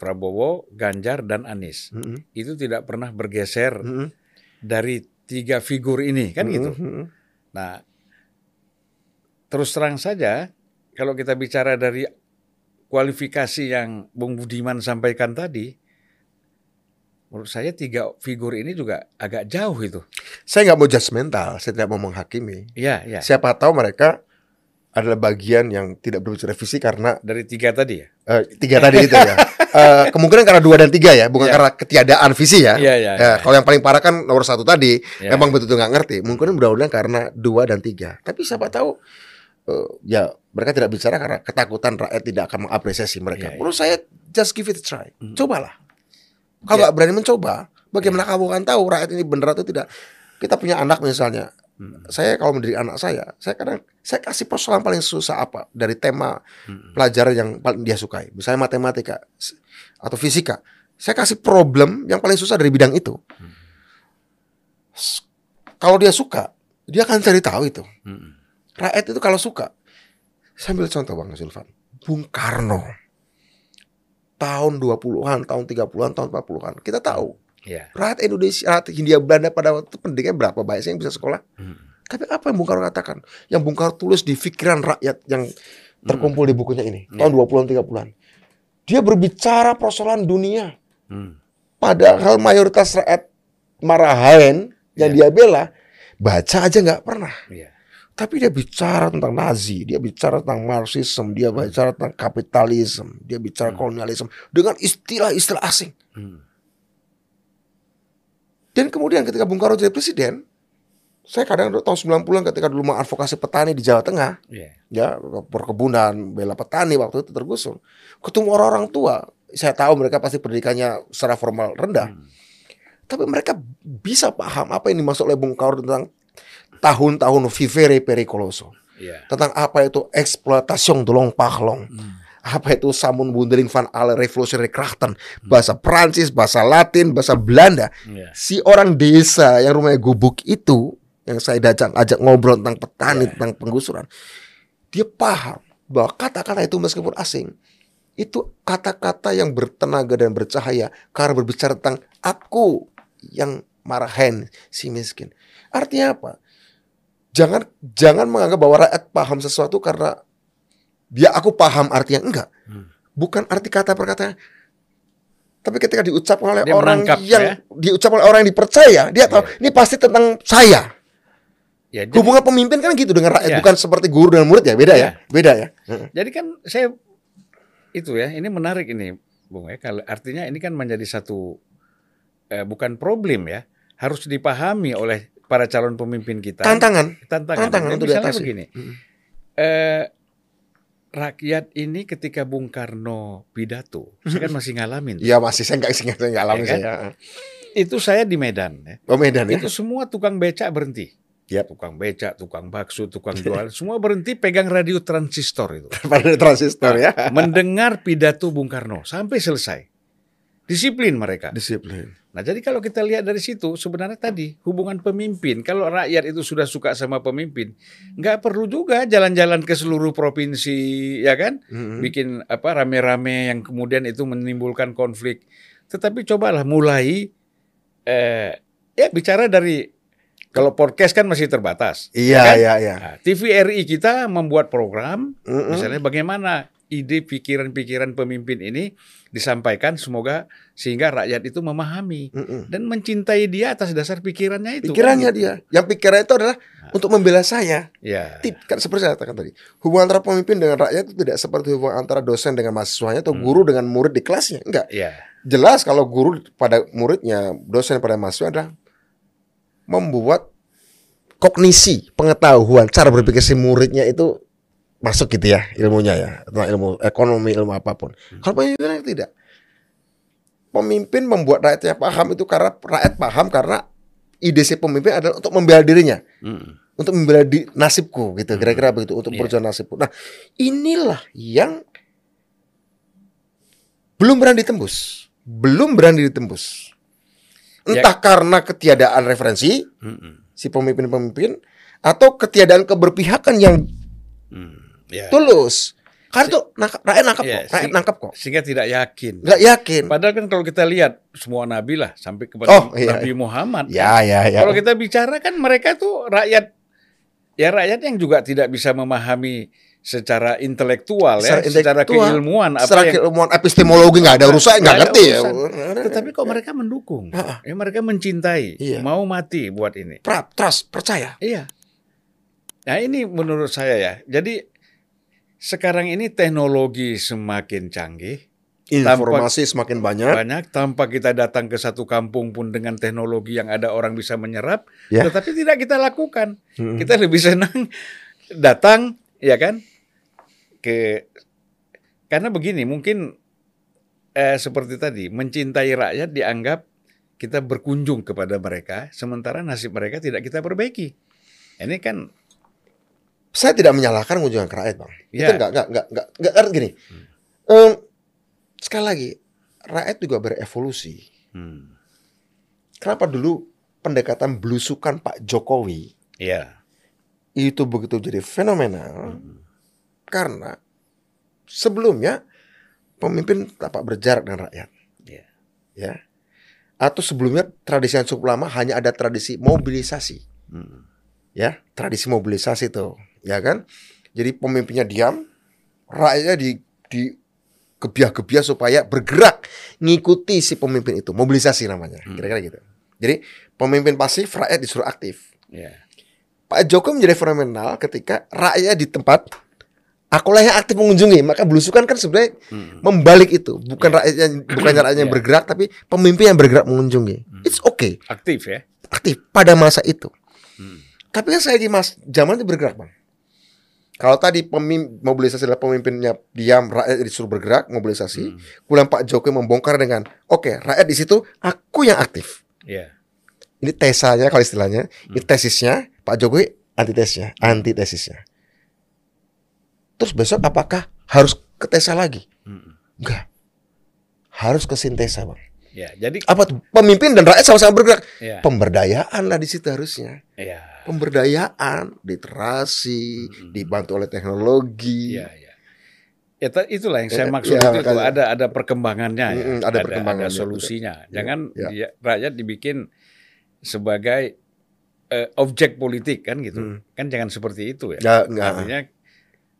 Prabowo, Ganjar dan Anies. Mm -hmm. Itu tidak pernah bergeser mm -hmm. dari tiga figur ini kan mm -hmm. gitu. Nah terus terang saja kalau kita bicara dari kualifikasi yang Bung Budiman sampaikan tadi, menurut saya tiga figur ini juga agak jauh itu. Saya nggak mau judgmental, saya tidak mau menghakimi. Iya, iya. Siapa tahu mereka adalah bagian yang tidak berbicara visi karena dari tiga tadi ya. Uh, tiga tadi itu ya. Uh, kemungkinan karena dua dan tiga ya, bukan yeah. karena ketiadaan visi ya. Iya, iya. Ya, kalau yang paling parah kan nomor satu tadi, yeah. memang betul-betul nggak ngerti. Mungkin mudah-mudahan karena dua dan tiga. Tapi siapa tahu uh, ya mereka tidak bicara karena ketakutan rakyat tidak akan mengapresiasi mereka. Yeah, Menurut saya just give it a try. Hmm. Cobalah. Kalau nggak yeah. berani mencoba, bagaimana yeah. kamu akan tahu rakyat ini benar atau tidak? Kita punya anak misalnya. Hmm. Saya kalau mendidik anak saya, saya kadang saya kasih persoalan paling susah apa dari tema hmm. pelajaran yang paling dia sukai. Misalnya matematika atau fisika. Saya kasih problem yang paling susah dari bidang itu. Hmm. Kalau dia suka, dia akan cari tahu itu. Hmm. Rakyat itu kalau suka, Sambil contoh Bang Zulfan. Bung Karno. Tahun 20-an, tahun 30-an, tahun 40-an. Kita tahu. Yeah. Rakyat Indonesia, rakyat Hindia Belanda pada waktu itu pendidikan berapa banyak sih yang bisa sekolah? Hmm. Tapi apa yang Bung Karno katakan? Yang Bung Karno tulis di pikiran rakyat yang terkumpul hmm. di bukunya ini. Yeah. Tahun 20-an, 30-an. Dia berbicara persoalan dunia. Hmm. Padahal mayoritas rakyat marahain yang yeah. dia bela, baca aja nggak pernah. Yeah. Tapi dia bicara tentang Nazi, dia bicara tentang Marxisme, dia bicara tentang kapitalisme, dia bicara hmm. kolonialisme dengan istilah-istilah asing. Hmm. Dan kemudian ketika Bung Karno jadi presiden, saya kadang tahun 90-an ketika dulu mengadvokasi petani di Jawa Tengah, yeah. ya perkebunan, bela petani waktu itu tergusur. Ketemu orang-orang tua, saya tahu mereka pasti pendidikannya secara formal rendah. Hmm. Tapi mereka bisa paham apa yang dimaksud oleh Bung Karno tentang tahun-tahun vivere pericoloso. Yeah. Tentang apa itu eksploitasi dolong pahlong. Hmm. Apa itu samun bundeling van alle revolutionary krachten. Bahasa Prancis, bahasa Latin, bahasa Belanda. Yeah. Si orang desa yang rumahnya gubuk itu yang saya ajak ajak ngobrol tentang petani, yeah. tentang penggusuran. Dia paham bahwa kata-kata itu meskipun asing, itu kata-kata yang bertenaga dan bercahaya karena berbicara tentang aku yang marahin si miskin. Artinya apa? Jangan jangan menganggap bahwa rakyat paham sesuatu karena dia aku paham artinya enggak. Hmm. Bukan arti kata perkataan. Tapi ketika diucapkan oleh dia orang yang ya? diucapkan oleh orang yang dipercaya, dia tahu yeah. ini pasti tentang saya. Ya, jadi, Hubungan pemimpin kan gitu dengan rakyat, ya. bukan seperti guru dengan murid ya, beda ya, ya beda ya. Jadi kan saya itu ya, ini menarik ini, Bung ya. Kalau artinya ini kan menjadi satu eh, bukan problem ya, harus dipahami oleh para calon pemimpin kita. Tantangan. Tantangan. Tantangan untuk misalnya diatasi. begini. Hmm. Eh, rakyat ini ketika Bung Karno pidato, saya kan masih ngalamin. Iya masih, saya nggak saya ngalamin ya kan? saya. Itu saya di Medan. Ya. Oh Medan ya. Itu semua tukang becak berhenti. Ya, tukang becak, tukang bakso, tukang jual, semua berhenti pegang radio transistor itu. radio transistor ya. Mendengar pidato Bung Karno sampai selesai. Disiplin mereka. Disiplin. Nah, jadi kalau kita lihat dari situ sebenarnya tadi hubungan pemimpin, kalau rakyat itu sudah suka sama pemimpin, nggak perlu juga jalan-jalan ke seluruh provinsi, ya kan? Mm-mm. Bikin apa rame-rame yang kemudian itu menimbulkan konflik. Tetapi cobalah mulai eh ya bicara dari kalau podcast kan masih terbatas. Iya, kan? iya, iya. Nah, TVRI kita membuat program Mm-mm. Misalnya bagaimana ide pikiran-pikiran pemimpin ini disampaikan semoga sehingga rakyat itu memahami Mm-mm. dan mencintai dia atas dasar pikirannya itu. Pikirannya kan dia. Yang pikirannya itu adalah untuk membela saya. Ya. Tid- kan seperti saya katakan tadi, hubungan antara pemimpin dengan rakyat itu tidak seperti hubungan antara dosen dengan mahasiswanya atau Hmm. guru dengan murid di kelasnya. Enggak. Ya. Jelas kalau guru pada muridnya, dosen pada mahasiswa adalah membuat kognisi, pengetahuan, cara berpikir si muridnya itu masuk gitu ya ilmunya ya, tentang ilmu ekonomi, ilmu apa pun. Kalau pemimpin tidak. Pemimpin membuat rakyatnya paham itu karena rakyat paham karena ide si pemimpin adalah untuk membela dirinya Mm. untuk membela di, nasibku gitu kira-kira begitu untuk Iya. perjuangan nasibku. Nah inilah yang belum berani ditembus, belum berani ditembus. Ya. Entah karena ketiadaan referensi Mm-mm. si pemimpin-pemimpin atau ketiadaan keberpihakan yang Mm. Ya. tulus. Karena itu nangkap, rakyat nangkap Iya, kok, rakyat nangkap kok. Sehingga tidak yakin. Nggak yakin. Padahal kan kalau kita lihat semua nabi lah sampai kepada Oh, iya, Nabi Muhammad. Ya ya ya. Kalau kita bicara kan mereka tuh rakyat ya rakyat yang juga tidak bisa memahami secara intelektual ya, Secara secara intelektual, keilmuan apa Secara yang keilmuan epistemologi nggak ada urusan, nggak ngerti ya. Tetapi kok mereka mendukung? Ya mereka mencintai, Iya. mau mati buat ini. Pra- trust, percaya. Iya. Nah ini menurut saya ya. Jadi sekarang ini teknologi semakin canggih, Informasi semakin banyak. banyak tanpa kita datang ke satu kampung pun dengan teknologi yang ada orang bisa menyerap, Ya. tetapi tidak kita lakukan. Mm. Kita lebih senang datang, ya kan, ke karena begini mungkin eh, seperti tadi mencintai rakyat dianggap kita berkunjung kepada mereka, sementara nasib mereka tidak kita perbaiki. Ini kan saya tidak menyalahkan kunjungan ke rakyat bang. Ya. Itu enggak enggak enggak enggak enggak karena gini. Em, sekali lagi rakyat juga berevolusi. hmm, Kenapa dulu pendekatan belusukan Pak Jokowi ya, itu begitu jadi fenomenal? Hmm. Karena sebelumnya pemimpin tapak berjarak dengan rakyat. ya, Ya. Atau sebelumnya tradisi yang cukup lama hanya ada tradisi mobilisasi. hmm, ya tradisi mobilisasi tuh ya kan? Jadi pemimpinnya diam rakyatnya di di gebiah-gebiah supaya bergerak ngikuti si pemimpin itu. Mobilisasi namanya Hmm. kira-kira gitu. Jadi pemimpin pasif rakyat disuruh aktif. Ya, Pak Jokowi menjadi fenomenal ketika rakyat di tempat akulah yang aktif mengunjungi. Maka belusukan kan sebenarnya hmm, membalik itu. Bukan rakyatnya bukan rakyatnya yang Ya. bergerak tapi pemimpin yang bergerak mengunjungi. Hmm. it's okay. Aktif ya. aktif pada masa itu. Hmm, tapi kan saya di mas zaman itu bergerak bang. Kalau tadi pemim, mobilisasi adalah pemimpinnya diam, rakyat disuruh bergerak mobilisasi. hmm, Kemudian Pak Jokowi membongkar dengan, oke rakyat di situ, aku yang aktif. ya, Ini tesanya kalau istilahnya, ini Hmm. tesisnya Pak Jokowi antitesnya, antitesisnya. Terus besok apakah harus ke tesa lagi? hmm, Enggak. Harus ke sintesa bang. ya. Jadi, Apa tuh? Pemimpin dan rakyat sama-sama bergerak. ya, Pemberdayaan lah di situ harusnya. ya, pemberdayaan, literasi, Mm-mm. dibantu oleh teknologi. ya, ya. Ya, ta- itulah yang saya Ya, maksud ya, itu, itu makanya. ada ada perkembangannya, ya. Mm-mm, ada perkembangannya, ada solusinya. betul. Jangan Ya. dia- rakyat dibikin sebagai eh, objek politik kan gitu. Hmm. Kan jangan seperti itu ya. Ya. Artinya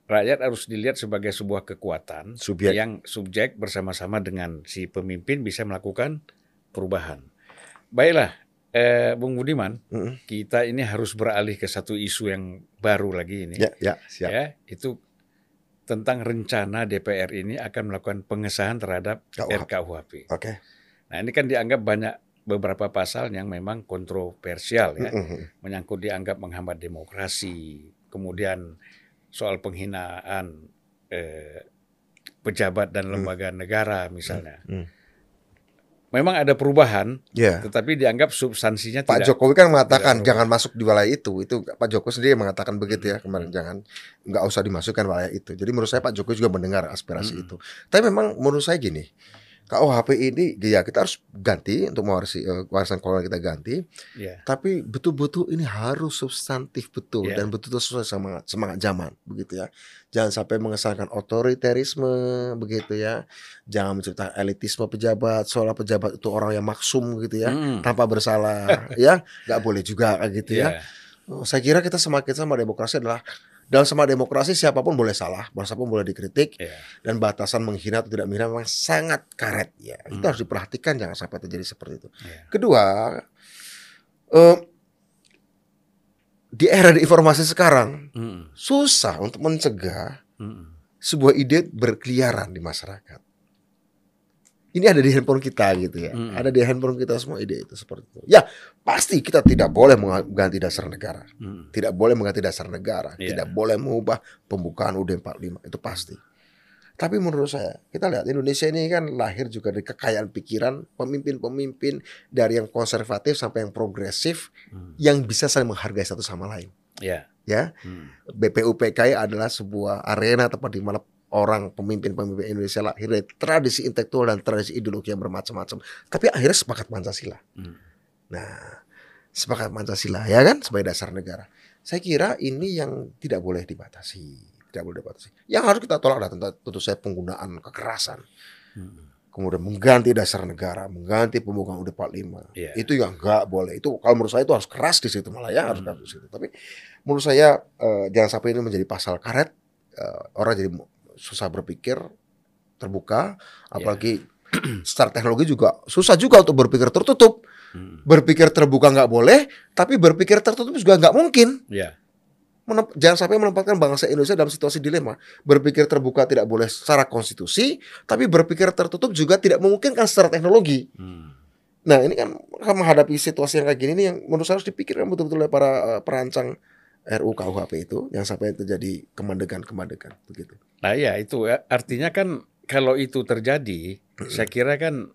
rakyat harus dilihat sebagai sebuah kekuatan Subjek. yang subjek bersama-sama dengan si pemimpin bisa melakukan perubahan. Baiklah, eh, Bung Budiman, Mm-mm. kita ini harus beralih ke satu isu yang baru lagi ini. Ya, ya, siap. Ya, itu tentang rencana DPR ini akan melakukan pengesahan terhadap KUHP. RKUHP. Oke. Nah, ini kan dianggap banyak beberapa pasal yang memang kontroversial ya, Mm-mm. menyangkut dianggap menghambat demokrasi, kemudian soal penghinaan eh, pejabat dan lembaga negara misalnya. Hmm. Memang ada perubahan, Ya. tetapi dianggap substansinya Pak tidak. Jokowi kan mengatakan jangan masuk di wilayah itu. Itu Pak Jokowi sendiri yang mengatakan begitu ya kemarin jangan nggak usah dimasukkan wilayah itu. Jadi menurut saya Pak Jokowi juga mendengar aspirasi Mm-mm. itu. Tapi memang menurut saya gini, KUHP ini ya kita harus ganti untuk mewarisi uh, warisan kolonial kita ganti. Ya. Tapi betul-betul ini harus substantif betul Ya. dan betul-betul sesuai sama semangat zaman begitu ya. Jangan sampai mengesankan otoriterisme begitu ya. Jangan menciptakan elitisme pejabat, seolah pejabat itu orang yang maksum gitu ya, Mm. tanpa bersalah ya. nggak boleh juga gitu ya. Ya. Oh, Saya kira kita semakin sama demokrasi adalah dalam sama demokrasi siapa pun boleh salah, siapa pun boleh dikritik Ya. dan batasan menghina atau tidak menghina memang sangat karet ya. Itu Hmm. harus diperhatikan jangan sampai terjadi seperti itu. Ya. Kedua, eh, di era di informasi sekarang Mm. susah untuk mencegah Mm. sebuah ide berkeliaran di masyarakat. Ini ada di handphone kita gitu ya. Hmm. Ada di handphone kita semua ide itu seperti itu. Ya, pasti kita tidak boleh mengganti dasar negara. Mm. Tidak boleh mengganti dasar negara, Iya. tidak boleh mengubah pembukaan UUD 45 itu pasti. Tapi menurut saya, kita lihat Indonesia ini kan lahir juga dari kekayaan pikiran pemimpin-pemimpin dari yang konservatif sampai yang progresif Mm. yang bisa saling menghargai satu sama lain. Ya. Ya, Mm. BPUPKI adalah sebuah arena tempat di mana orang pemimpin-pemimpin Indonesia lahir dari tradisi intelektual dan tradisi ideologi yang bermacam-macam. Tapi akhirnya sepakat Pancasila. Mm. Nah, sepakat Pancasila ya kan sebagai dasar negara. Saya kira ini yang tidak boleh dibatasi, tidak boleh dibatasi. Yang harus kita tolak adalah tentu, tentu saya penggunaan kekerasan. Mm. Kemudian mengganti dasar negara, mengganti pembukaan UUD 45. Iya. Itu yang enggak boleh. Itu kalau menurut saya itu harus keras di situ malah ya harus Hmm. keras di situ. Tapi menurut saya eh, jangan sampai ini menjadi pasal karet. Eh, orang jadi susah berpikir terbuka, apalagi secara teknologi juga susah juga untuk berpikir tertutup. Mm. Berpikir terbuka nggak boleh, tapi berpikir tertutup juga nggak mungkin. Ya. Menem- jangan sampai menempatkan bangsa Indonesia dalam situasi dilema. Berpikir terbuka tidak boleh secara konstitusi, tapi berpikir tertutup juga tidak memungkinkan secara teknologi. Mm. Nah ini kan menghadapi situasi yang kayak gini nih yang menurut saya harus dipikirkan betul-betul oleh para eh, perancang RUU KUHP itu, jangan sampai terjadi kemandegan-kemandegan begitu. Nah ya itu ya. artinya kan kalau itu terjadi, saya kira kan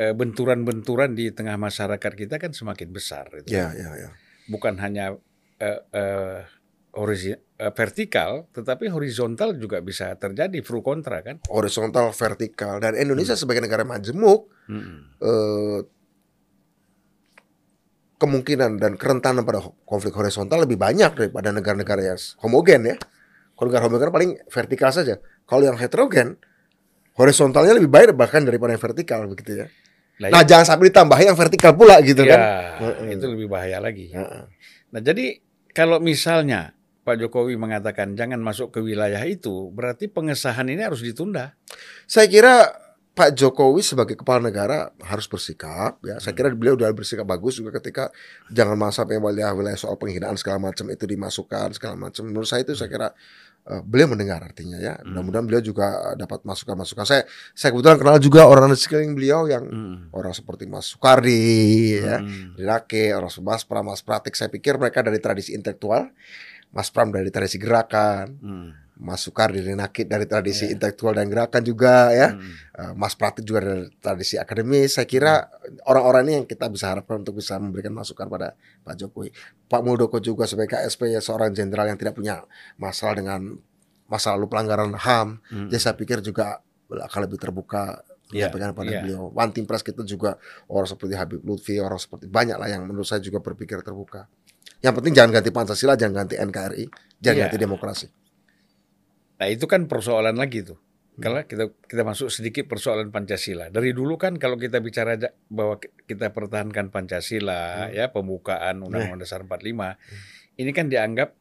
eh, benturan-benturan di tengah masyarakat kita kan semakin besar. Itu. Ya, ya, ya. Bukan hanya eh, eh, horizi- eh, vertikal, tetapi horizontal juga bisa terjadi pro kontra kan. Horizontal, vertikal, dan Indonesia sebagai negara majemuk Mm. eh, kemungkinan dan kerentanan pada konflik horizontal lebih banyak daripada negara-negara yang homogen ya. Kalau negara homogen paling vertikal saja. Kalau yang heterogen, horizontalnya lebih baik bahkan daripada yang vertikal begitu ya. Nah, jangan sampai ditambahin yang vertikal pula gitu ya, kan. Itu lebih bahaya lagi. Heeh. Nah, jadi kalau misalnya Pak Jokowi mengatakan jangan masuk ke wilayah itu, berarti pengesahan ini harus ditunda. Saya kira Pak Jokowi sebagai kepala negara harus bersikap ya. Saya kira beliau sudah bersikap bagus juga ketika jangan masuk sampai wilayah wilayah soal penghinaan segala macam itu dimasukkan segala macam. Menurut saya itu saya kira eh, beliau mendengar artinya ya. Mudah-mudahan beliau juga dapat masukan-masukan. Saya saya kebetulan kenal juga orang di sekeliling beliau yang Mm. orang seperti Mas Soekardi ya. Mm. Dirake, orang Mas Pram, Mas Pratik. Saya pikir mereka dari tradisi intelektual. Mas Pram dari tradisi gerakan. Mm. Mas dari Nakit dari tradisi Ya. intelektual dan gerakan juga ya. Mm. Uh, Mas Pratik juga dari tradisi akademis. Saya kira orang-orang ini yang kita bisa harapkan untuk bisa memberikan masukan pada Pak Jokowi. Pak Muldoko juga sebagai KSP ya seorang jenderal yang tidak punya masalah dengan masa lalu pelanggaran HAM. Mm. Jadi saya pikir juga akan lebih terbuka menyampaikan pada ya. beliau. One Team Press kita juga orang seperti Habib Lutfi, orang seperti banyak lah yang menurut saya juga berpikir terbuka. Yang penting jangan ganti Pancasila, jangan ganti NKRI, jangan Ya. ganti demokrasi. Nah, itu kan persoalan lagi tuh. Hmm. Kalau kita kita masuk sedikit persoalan Pancasila. Dari dulu kan kalau kita bicara bahwa ki- kita pertahankan Pancasila Hmm. ya pembukaan Undang-Undang Dasar 45 ini kan dianggap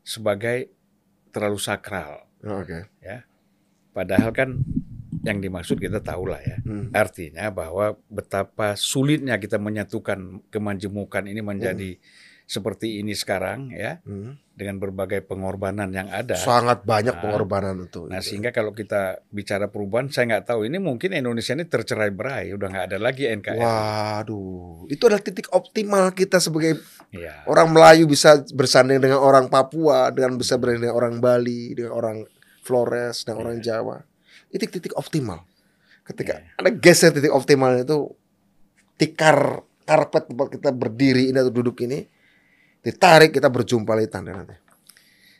sebagai terlalu sakral. Oh, Oke. Padahal kan yang dimaksud kita tahu lah ya. Hmm. Artinya bahwa betapa sulitnya kita menyatukan kemajemukan ini menjadi seperti ini sekarang ya Hmm. dengan berbagai pengorbanan yang ada. Sangat banyak Nah, pengorbanan itu. Nah sehingga kalau kita bicara perubahan saya nggak tahu ini mungkin Indonesia ini tercerai berai udah nggak ada lagi NKRI. Waduh, itu adalah titik optimal kita sebagai Ya. orang Melayu bisa bersanding dengan orang Papua, dengan bisa bersanding dengan orang Bali, dengan orang Flores, dengan orang Jawa. Itu titik optimal. Ketika Iya. ada geser titik optimal itu tikar karpet tempat kita berdiri ini atau duduk ini ditarik kita berjumpa di tanda nanti.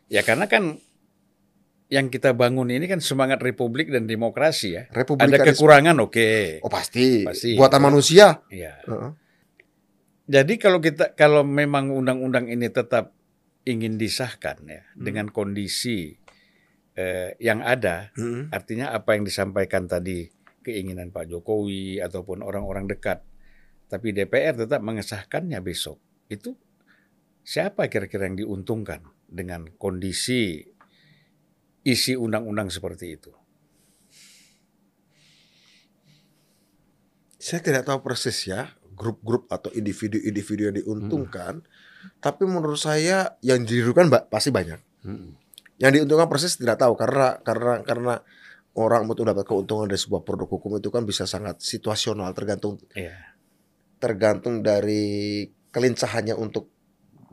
Ya karena kan yang kita bangun ini kan semangat republik dan demokrasi ya. Ada Republikanisme. kekurangan oke. Oh pasti. Pasti. Buatan manusia. Iya. Heeh. Jadi kalau kita kalau memang undang-undang ini tetap ingin disahkan ya Hmm. dengan kondisi eh, yang ada, Mm-mm. artinya apa yang disampaikan tadi keinginan Pak Jokowi ataupun orang-orang dekat, tapi DPR tetap mengesahkannya besok. Itu siapa kira-kira yang diuntungkan dengan kondisi isi undang-undang seperti itu? Saya tidak tahu persis ya grup-grup atau individu-individu yang diuntungkan. Tapi menurut saya yang dirugikan pasti banyak. Yang diuntungkan persis tidak tahu karena karena karena orang untuk dapat keuntungan dari sebuah produk hukum itu kan bisa sangat situasional tergantung Iya. tergantung dari kelincahannya untuk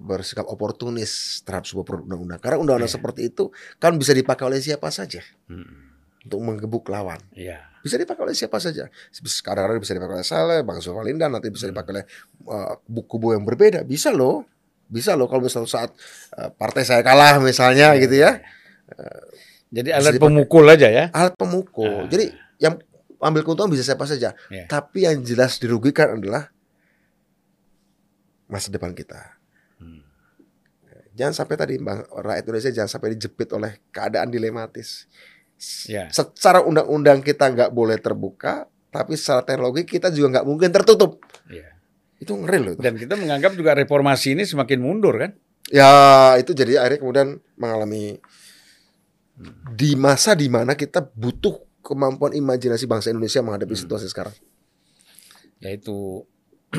bersikap oportunis terhadap sebuah produk undang-undang. Karena undang-undang Iya. seperti itu kan bisa dipakai oleh siapa saja Mm. untuk menggebuk lawan. Iya. Bisa dipakai oleh siapa saja. Kadang-kadang bisa dipakai oleh Saleh, Bang Sofalinda, nanti bisa Hmm. dipakai oleh uh, kubu yang berbeda. Bisa loh. Bisa loh kalau misalnya saat uh, partai saya kalah misalnya Iya, gitu ya. Jadi Bisa alat dipakai. pemukul aja ya. Alat pemukul. Ah. Jadi yang ambil keuntungan bisa siapa saja. Iya. Tapi yang jelas dirugikan adalah masa depan kita. Hmm. Jangan sampai tadi Bang rakyat Indonesia jangan sampai dijepit oleh keadaan dilematis. Ya. Secara undang-undang kita nggak boleh terbuka, tapi secara teknologi kita juga nggak mungkin tertutup. Iya. Itu ngeri loh itu. Dan kita menganggap juga reformasi ini semakin mundur kan? Ya itu jadi akhirnya kemudian mengalami di masa di mana kita butuh kemampuan imajinasi bangsa Indonesia menghadapi Hmm. situasi sekarang. Yaitu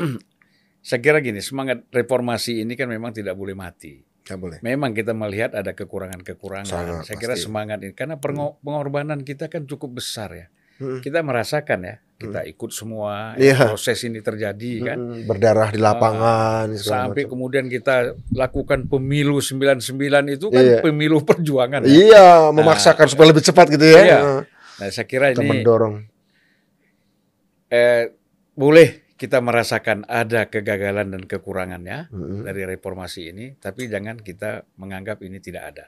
saya kira gini, semangat reformasi ini kan memang tidak boleh mati. Nggak boleh. Memang kita melihat ada kekurangan-kekurangan. Sangat, Saya kira pasti. semangat ini karena pengo- pengorbanan kita kan cukup besar ya. Mm. Kita merasakan ya, kita ikut semua Iya. ya, proses ini terjadi kan. Mm, Berdarah di lapangan segala Sampai macam. kemudian kita lakukan pemilu 99 itu kan Iya. pemilu perjuangan. ya. Iya, memaksakan supaya lebih cepat gitu ya. Iya. Nah, Nah, saya kira Kita ini mendorong. eh, boleh kita merasakan ada kegagalan dan kekurangannya Mm-mm. dari reformasi ini, tapi jangan kita menganggap ini tidak ada.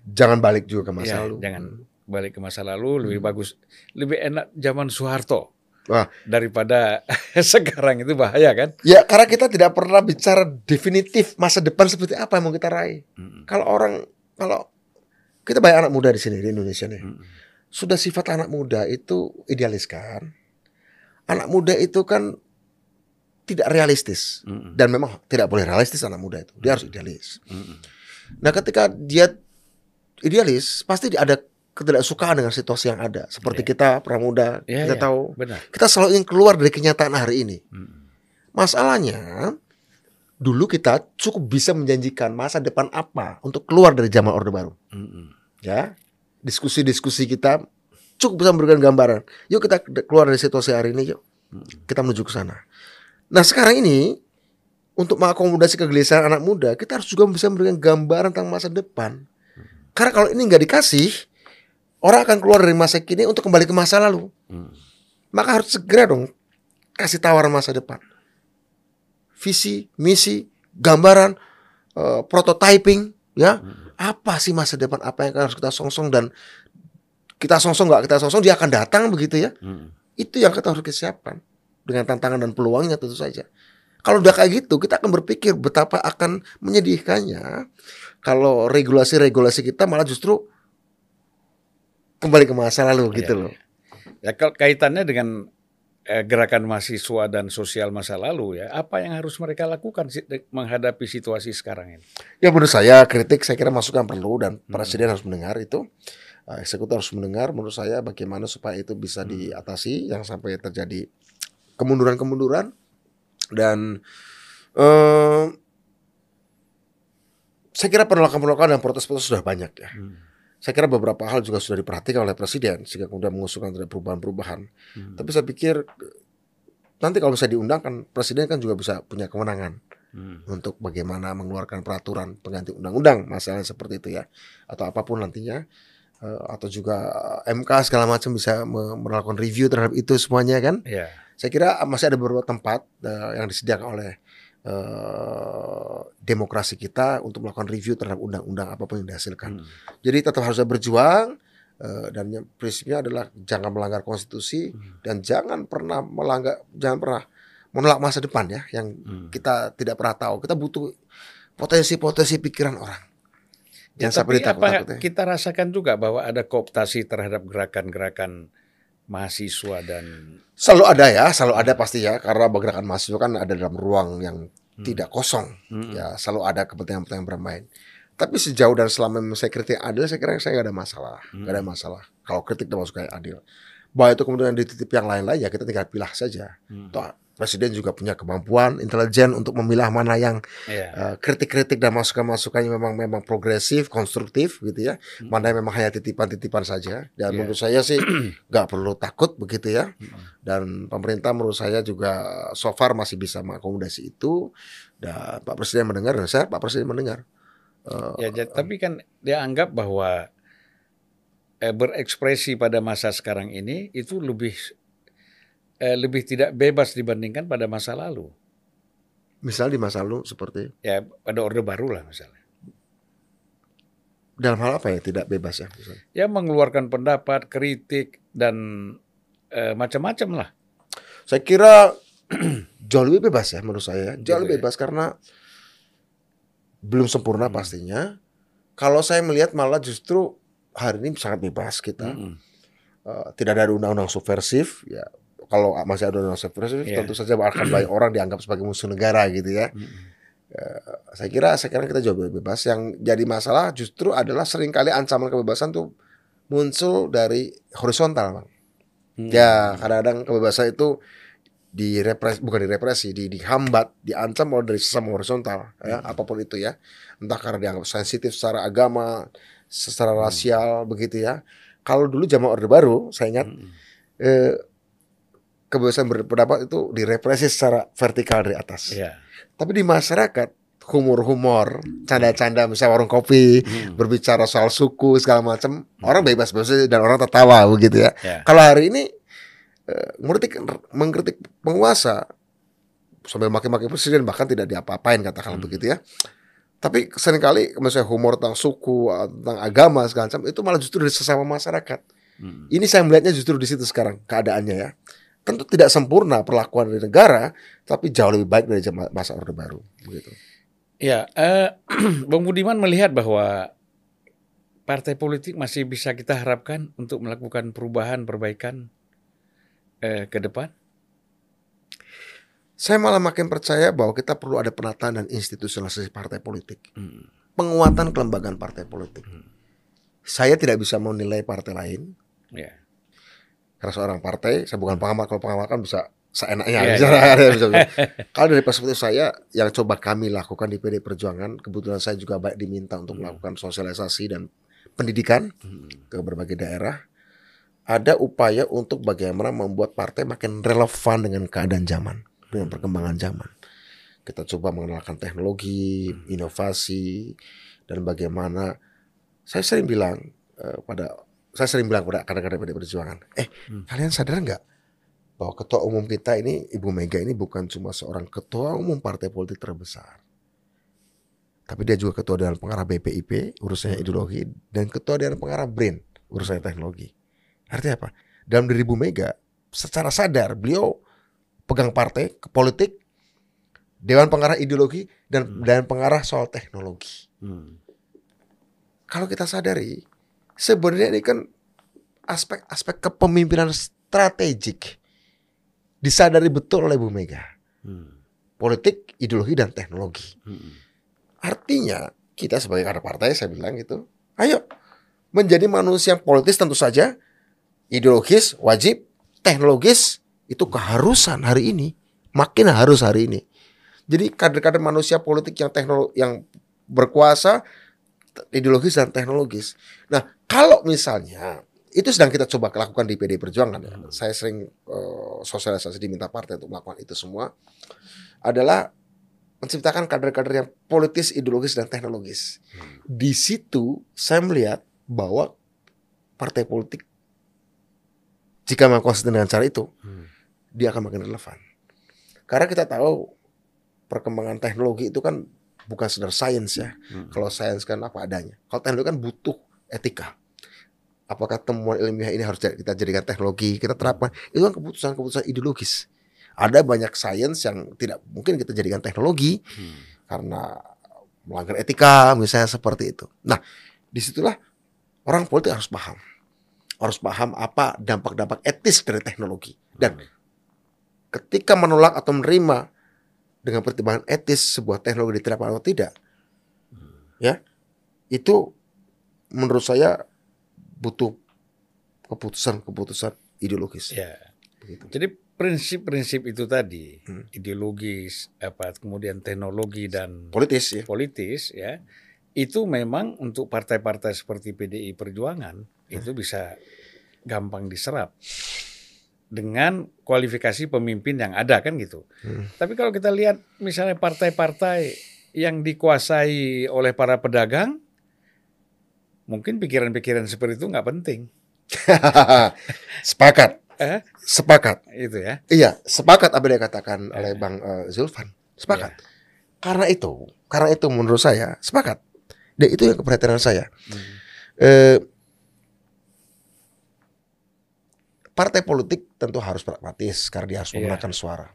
Jangan balik juga ke masa Ya, lalu. jangan Mm. balik ke masa lalu lebih bagus, lebih enak zaman Soeharto Wah. daripada sekarang itu bahaya kan? Ya karena kita tidak pernah bicara definitif masa depan seperti apa yang mau kita raih. Mm-mm. Kalau orang kalau kita banyak anak muda di sini di Indonesia nih. Mm-mm. Sudah sifat anak muda itu idealis kan. Anak muda itu kan tidak realistis Mm-mm. dan memang tidak boleh realistis anak muda itu. Dia harus idealis. Mm-mm. Nah, ketika dia idealis, pasti ada ketidaksukaan dengan situasi yang ada. Seperti Iya. kita pramuda, Iya, kita iya. tahu Benar. kita selalu ingin keluar dari kenyataan hari ini. Mm-mm. Masalahnya dulu kita cukup bisa menjanjikan masa depan apa untuk keluar dari zaman Orde Baru. Mm-mm. Ya, diskusi-diskusi kita cukup bisa memberikan gambaran. Yuk kita keluar dari situasi hari ini, yuk kita menuju ke sana. Nah sekarang ini untuk mengakomodasi kegelisahan anak muda, kita harus juga bisa memberikan gambaran tentang masa depan. Karena kalau ini nggak dikasih, orang akan keluar dari masa kini untuk kembali ke masa lalu. Mm. Maka harus segera dong kasih tawaran masa depan. Visi, misi, gambaran, eh, prototyping, ya. Apa sih masa depan apa yang harus kita songsong dan kita songsong nggak kita songsong dia akan datang begitu ya. Mm-mm. Itu yang kita harus siapkan dengan tantangan dan peluangnya tentu saja. Kalau udah kayak gitu, kita akan berpikir betapa akan menyedihkannya kalau regulasi-regulasi kita malah justru kembali ke masa lalu gitu Iya, loh. Ya kalau kaitannya dengan eh, gerakan mahasiswa dan sosial masa lalu ya, apa yang harus mereka lakukan menghadapi situasi sekarang ini? Ya menurut saya kritik saya kira masukan perlu dan presiden harus mendengar itu. Uh, Eksekutif harus mendengar menurut saya bagaimana supaya itu bisa diatasi yang sampai terjadi kemunduran-kemunduran dan eh saya kira penolakan-penolakan dan protes-protes sudah banyak ya. Saya kira beberapa hal juga sudah diperhatikan oleh presiden sehingga kemudian mengusulkan terhadap perubahan-perubahan. Hmm. Tapi saya pikir nanti kalau bisa diundang kan presiden kan juga bisa punya kewenangan Hmm. untuk bagaimana mengeluarkan peraturan pengganti undang-undang masalah seperti itu ya atau apa pun nantinya Eh, atau juga eh, MK segala macam bisa me- melakukan review terhadap itu semuanya kan Ya, saya kira masih ada beberapa tempat eh, yang disediakan oleh eh, demokrasi kita untuk melakukan review terhadap undang-undang apa pun yang dihasilkan. Hmm. Jadi tetap harus berjuang eh, dan yang prinsipnya adalah jangan melanggar konstitusi Hmm. dan jangan pernah melanggar jangan pernah menolak masa depan ya yang Hmm. kita tidak pernah tahu. Kita butuh potensi-potensi pikiran orang. Ya, Jangan sampai tapi apa ya. kita rasakan juga bahwa ada kooptasi terhadap gerakan-gerakan mahasiswa dan Selalu ada ya, selalu ada pasti ya karena gerakan mahasiswa kan ada dalam ruang yang tidak kosong. Hmm. Ya, selalu ada kepentingan-kepentingan bermain. Tapi sejauh dan selama saya kritik adil, saya kira saya nggak ada masalah, nggak ada masalah. Kalau kritik dan masukan yang adil, bahwa itu kemudian dititip yang lain-lain ya kita tinggal pilah saja. Hmm. Toh, presiden juga punya kemampuan intelijen untuk memilah mana yang Ya. eh, kritik-kritik dan masukan-masukannya memang memang progresif, konstruktif gitu ya. Mana yang memang hanya titipan-titipan saja. Dan Iya. menurut saya sih nggak perlu takut begitu ya. Hmm. Dan pemerintah menurut saya juga so far masih bisa mengakomodasi itu. Dan Pak Presiden mendengar dan saya Pak Presiden mendengar. Eh, Ya, ja- tapi kan dia anggap bahwa eh, berekspresi pada masa sekarang ini itu lebih eh, lebih tidak bebas dibandingkan pada masa lalu. misal di masa lalu seperti Ya pada orde baru lah misalnya. dalam hal apa ya tidak bebas ya misalnya. Ya mengeluarkan pendapat, kritik dan eh, macam-macam lah. Saya kira jauh lebih bebas ya menurut saya. Jauh Gitu lebih ya. bebas karena belum sempurna Hmm. pastinya. Kalau saya melihat malah justru hari ini sangat bebas kita. Mm-mm. Eh, tidak ada undang-undang subversif ya. Kalau masih ada subversif Iya. tentu saja akan banyak orang dianggap sebagai musuh negara gitu ya. Mm-mm. Saya kira sekarang kita jauh lebih bebas. Yang jadi masalah justru adalah sering kali ancaman kebebasan tuh muncul dari horizontal, Bang. Hmm. Ya, kadang-kadang kebebasan itu direpres bukan direpresi, di dihambat, diancam oleh dari sesama horizontal, ya, apa pun itu ya. Entah karena dianggap sensitif secara agama, secara rasial begitu ya. Kalau dulu zaman Orde Baru, saya ingat Mm-mm. eh, kebebasan berpendapat itu direpresi secara vertikal dari atas. Ya. Tapi di masyarakat humor-humor, canda-canda misalnya warung kopi, Mm. berbicara soal suku segala macam, orang bebas-bebas aja dan orang tertawa begitu ya. Ya. Kalau hari ini eh, mengkritik mengkritik penguasa sambil maki-maki presiden bahkan tidak diapa-apain katakanlah Hmm. begitu ya. Tapi sering kali misalnya humor tentang suku, tentang agama segala macam itu malah justru dari sesama masyarakat. Mm. Ini saya melihatnya justru di situ sekarang keadaannya ya. Tentu tidak sempurna perlakuan dari negara, tapi jauh lebih baik dari zaman- masa Orde Baru begitu. Ya, eh, Bang Budiman melihat bahwa partai politik masih bisa kita harapkan untuk melakukan perubahan, perbaikan eh, ke depan. Saya malah makin percaya bahwa kita perlu ada penataan dan institusionalisasi partai politik. Hmm. Penguatan kelembagaan partai politik. Hmm. Saya tidak bisa menilai partai lain. Ya. Karena seorang partai, saya bukan pengamat. Kalau pengamat kan bisa seenaknya. Iya, bisa, iya. bisa, bisa. Kalau dari perspektif saya, yang coba kami lakukan di PD Perjuangan, kebetulan saya juga baik diminta untuk Hmm. melakukan sosialisasi dan pendidikan Hmm. ke berbagai daerah. Ada upaya untuk bagaimana membuat partai makin relevan dengan keadaan zaman, dengan perkembangan zaman. Kita coba mengenalkan teknologi, inovasi, dan bagaimana. Saya sering bilang eh, pada, saya sering bilang pada kader-kader PD Perjuangan, eh Hmm. kalian sadar nggak bahwa ketua umum kita ini Ibu Mega ini bukan cuma seorang ketua umum partai politik terbesar, tapi dia juga ketua dewan pengarah BPIP urusannya ideologi dan ketua dewan pengarah BRIN urusannya teknologi. Artinya apa? Dalam diri Ibu Mega secara sadar beliau pegang partai ke politik, dewan pengarah ideologi dan Hmm. dewan pengarah soal teknologi. Hmm. Kalau kita sadari sebenarnya ini kan aspek-aspek kepemimpinan strategik disadari betul oleh Bu Mega. Hmm. Politik, ideologi dan teknologi. Hmm. Artinya kita sebagai kader partai saya bilang gitu, ayo menjadi manusia yang politis tentu saja, ideologis wajib, teknologis itu keharusan hari ini, makin harus hari ini. Jadi kader-kader manusia politik yang teknologi yang berkuasa ideologis dan teknologis. Nah, kalau misalnya itu sedang kita coba lakukan di PD Perjuangan ya. Saya sering eh, sosialisasi diminta partai untuk melakukan itu semua adalah menciptakan kader-kader yang politis, ideologis dan teknologis. Di situ saya melihat bahwa partai politik jika melakukan dengan cara itu, Hmm. dia akan makin relevan. Karena kita tahu perkembangan teknologi itu kan bukan sekedar sains ya. Hmm. Kalau sains kan apa adanya. Kalau teknologi kan butuh etika. Apakah temuan ilmiah ini harus kita jadikan teknologi, kita terapkan? Itu kan keputusan-keputusan ideologis. Ada banyak sains yang tidak mungkin kita jadikan teknologi Hmm. karena melanggar etika, misalnya seperti itu. Nah, di situlah orang politik harus paham, harus paham apa dampak-dampak etis dari teknologi. Dan ketika menolak atau menerima dengan pertimbangan etis sebuah teknologi diterapkan atau tidak, ya itu menurut saya butuh keputusan-keputusan ideologis. Ya. Begitu. Jadi prinsip-prinsip itu tadi, Hmm. ideologis, apa kemudian teknologi dan Politis ya. politis ya, itu memang untuk partai-partai seperti PDI Perjuangan Hmm. itu bisa gampang diserap dengan kualifikasi pemimpin yang ada kan gitu. Hmm. Tapi kalau kita lihat misalnya partai-partai yang dikuasai oleh para pedagang, mungkin pikiran-pikiran seperti itu nggak penting, sepakat, eh, sepakat. itu ya. Iya, sepakat apa yang dikatakan oleh Bang eh, Zulfan. Sepakat. Iya. Karena itu, karena itu menurut saya sepakat. Dan itu yang keperhatian saya. Hmm. Eh, partai politik tentu harus pragmatis karena dia harus Iya. memenangkan suara.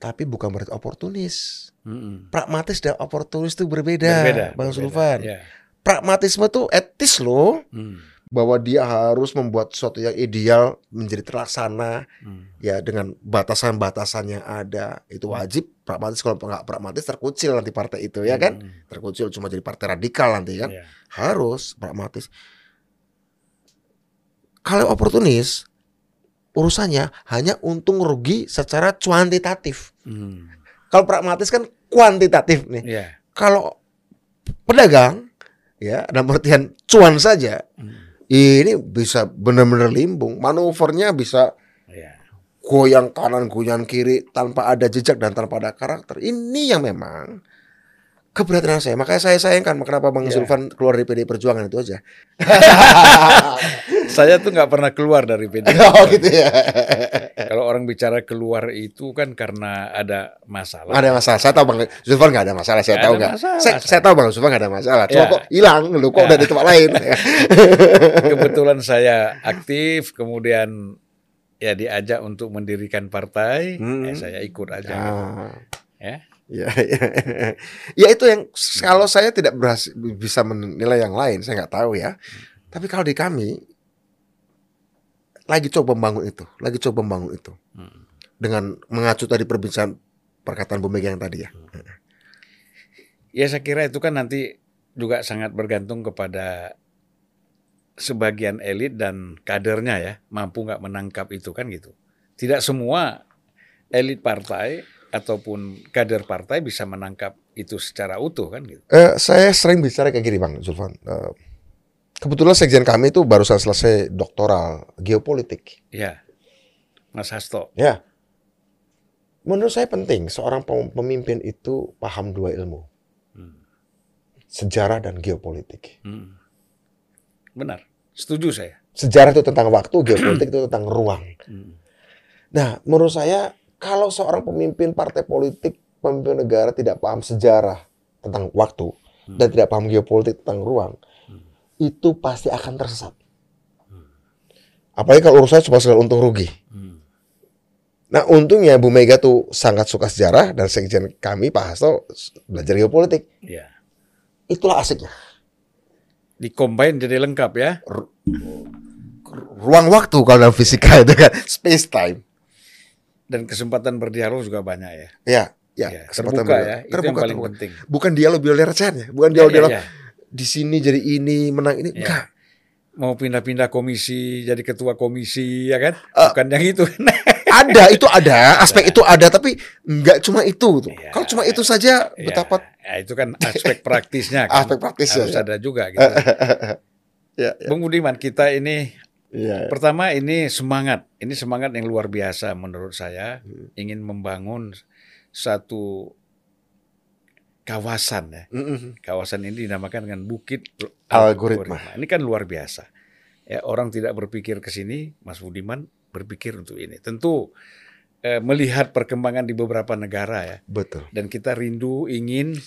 Tapi bukan berarti oportunis. Mm-mm. Pragmatis dan oportunis itu berbeda, Berbeda, Bang. Zulfan. Ya. Pragmatisme itu etis loh, Hmm. bahwa dia harus membuat sesuatu yang ideal menjadi terlaksana Hmm. ya dengan batasan-batasan yang ada itu wajib pragmatis kalau nggak pragmatis terkucil nanti partai itu ya kan Hmm. terkucil cuma jadi partai radikal nanti kan Ya. harus pragmatis kalau oportunis urusannya hanya untung rugi secara kuantitatif Hmm. kalau pragmatis kan kuantitatif nih Ya. kalau pedagang ya dalam artian cuan saja Hmm. ini bisa benar-benar limbung manuvernya bisa Ya. goyang kanan goyang kiri tanpa ada jejak dan tanpa ada karakter ini yang memang keberatan saya makanya saya sayangkan kenapa bang Ya. Zulfan keluar dari PD Perjuangan itu aja Saya tuh nggak pernah keluar dari PD. oh gitu ya Kalau orang bicara keluar itu kan karena ada masalah. Ada masalah saya tahu bang Zulfan nggak ada masalah saya Nggak tahu nggak saya, saya tahu bang Zulfan nggak ada masalah cuma Ya. kok hilang lu kok udah di tempat lain Kebetulan saya aktif, kemudian ya diajak untuk mendirikan partai, Hmm. ya saya ikut aja. Ah. Ya. Ya, ya. ya itu yang kalau saya tidak berhasil bisa menilai yang lain, saya nggak tahu ya. Tapi kalau di kami lagi coba membangun itu, lagi coba membangun itu Hmm. dengan mengacu tadi perbincangan perkataan Bu Mega yang tadi ya. Ya saya kira itu kan nanti juga sangat bergantung kepada sebagian elit dan kadernya ya mampu nggak menangkap itu kan gitu. Tidak semua elit partai ataupun kader partai bisa menangkap itu secara utuh kan gitu. Eh, saya sering bicara kayak gini Bang Zulfan. Eh, kebetulan sekjen kami itu barusan selesai doktoral geopolitik. Ya, Mas Hasto. Ya. Menurut saya penting seorang pem- pemimpin itu paham dua ilmu, Hmm. sejarah dan geopolitik. Hmm. Benar, setuju saya. Sejarah itu tentang waktu, geopolitik itu tentang ruang. Hmm. Nah, menurut saya kalau seorang pemimpin partai politik, pemimpin negara tidak paham sejarah tentang waktu dan tidak paham geopolitik tentang ruang, itu pasti akan tersesat. Apalagi kalau urusannya cuma soal untung rugi. Hmm. Nah, untungnya Bu Mega tuh sangat suka sejarah dan sekjen kami Pak Hasto belajar geopolitik. Ya, Itulah asiknya. dikombin jadi lengkap ya. Ruang waktu kalau dalam fisika itu kan space time. Dan kesempatan berdialog juga banyak ya. Ya, ya, Ya, kesempatan terbuka ya, itu yang Terbuka, paling terbuka. penting. Bukan dialog biar recehannya, bukan Ya, dialog ya, dialog ya. di sini jadi ini menang ini Ya. enggak. Mau pindah-pindah komisi jadi ketua komisi ya kan? Eh. Bukan yang itu. Ada itu ada, aspek itu ada tapi enggak cuma itu tuh. Ya. Kalau cuma itu saja Ya, betapa ya, itu kan aspek praktisnya kan. Aspek praktisnya, harus ya. ada juga gitu. ya, ya. Bung Budiman, kita ini ya. pertama ini semangat. Ini semangat yang luar biasa menurut saya Hmm. ingin membangun satu kawasan ya. Mm-mm. Kawasan ini dinamakan dengan Bukit Algoritma. Ini kan luar biasa. Ya, orang tidak berpikir ke sini, Mas Budiman berpikir untuk ini. Tentu eh, melihat perkembangan di beberapa negara ya. Betul. Dan kita rindu ingin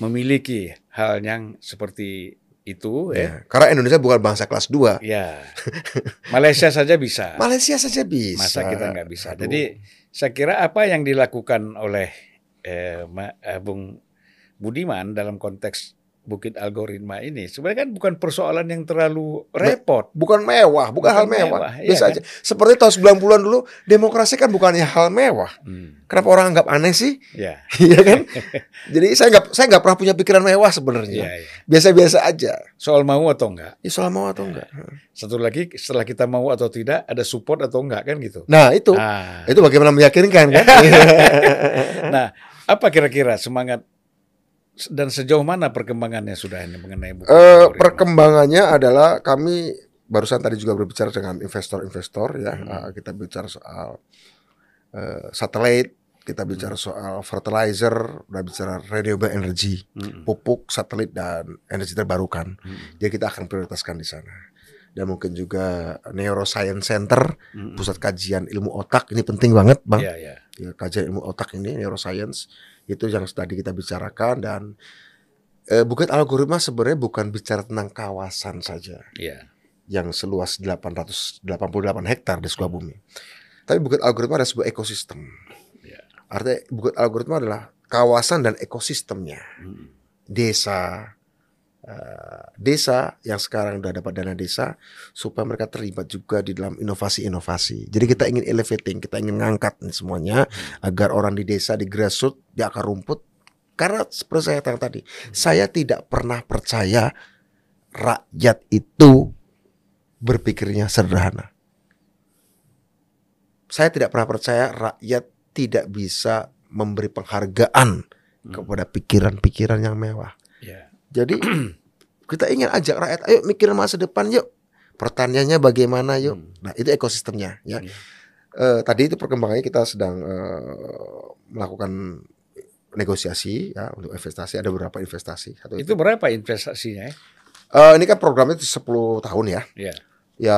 memiliki hal yang seperti itu ya. Ya. Karena Indonesia bukan bangsa kelas 2. Ya. Malaysia saja bisa. Malaysia saja bisa. Masa kita nggak bisa. Aduh. Jadi saya kira apa yang dilakukan oleh eh, Ma- eh, Bung Budiman dalam konteks bukit algoritma ini sebenarnya kan bukan persoalan yang terlalu repot. bukan mewah, bukan, Bukan hal mewah. mewah, iya Biasa kan? aja. Seperti tahun 90-an dulu, demokrasi kan bukannya hal mewah. Hmm, Kenapa orang anggap aneh sih? ya, Iya kan? Jadi saya nggak saya nggak pernah punya pikiran mewah sebenarnya. ya, ya. Biasa-biasa aja. Soal mau atau enggak. Ya soal mau atau enggak. Satu lagi setelah kita mau atau tidak ada support atau enggak kan gitu. Nah, itu. Nah, Itu bagaimana meyakinkan kan? nah apa kira-kira semangat dan sejauh mana perkembangannya sudah ini mengenai bukit Eh, algoritma? perkembangannya adalah kami barusan tadi juga berbicara dengan investor-investor ya. Hmm. Eh, kita bicara soal eh, satelit, kita bicara soal fertilizer, udah bicara renewable energy, Mm, pupuk, satelit dan energi terbarukan. mm, Jadi kita akan prioritaskan di sana. Dan mungkin juga neuroscience center, mm, pusat kajian ilmu otak ini penting banget, Bang. Ya, ya. Ya, kajian ilmu otak ini neuroscience itu yang tadi kita bicarakan dan eh, Bukit Algoritma sebenarnya bukan bicara tentang kawasan saja Ya. yang seluas 888 hektar di Sukabumi. Tapi Bukit Algoritma adalah sebuah ekosistem. Ya. Artinya Bukit Algoritma adalah kawasan dan ekosistemnya. Mm, Desa eh, desa yang sekarang udah dapat dana desa supaya mereka terlibat juga di dalam inovasi-inovasi. Jadi kita ingin elevating, kita ingin ngangkat nih semuanya agar orang di desa di grassroots di akar rumput karena seperti saya katakan tadi, saya tidak pernah percaya rakyat itu berpikirnya sederhana. Saya tidak pernah percaya rakyat tidak bisa memberi penghargaan Hmm. kepada pikiran-pikiran yang mewah. Jadi kita ingin ajak rakyat, ayo mikirin masa depan yuk. Pertaniannya bagaimana yuk. Hmm. Nah itu ekosistemnya ya. Iya. Eh, tadi itu perkembangannya kita sedang eh, melakukan negosiasi ya untuk investasi. Ada beberapa investasi. Satu Itu berapa investasinya ya? Eh, ini kan programnya 10 tahun ya. Ya. Ya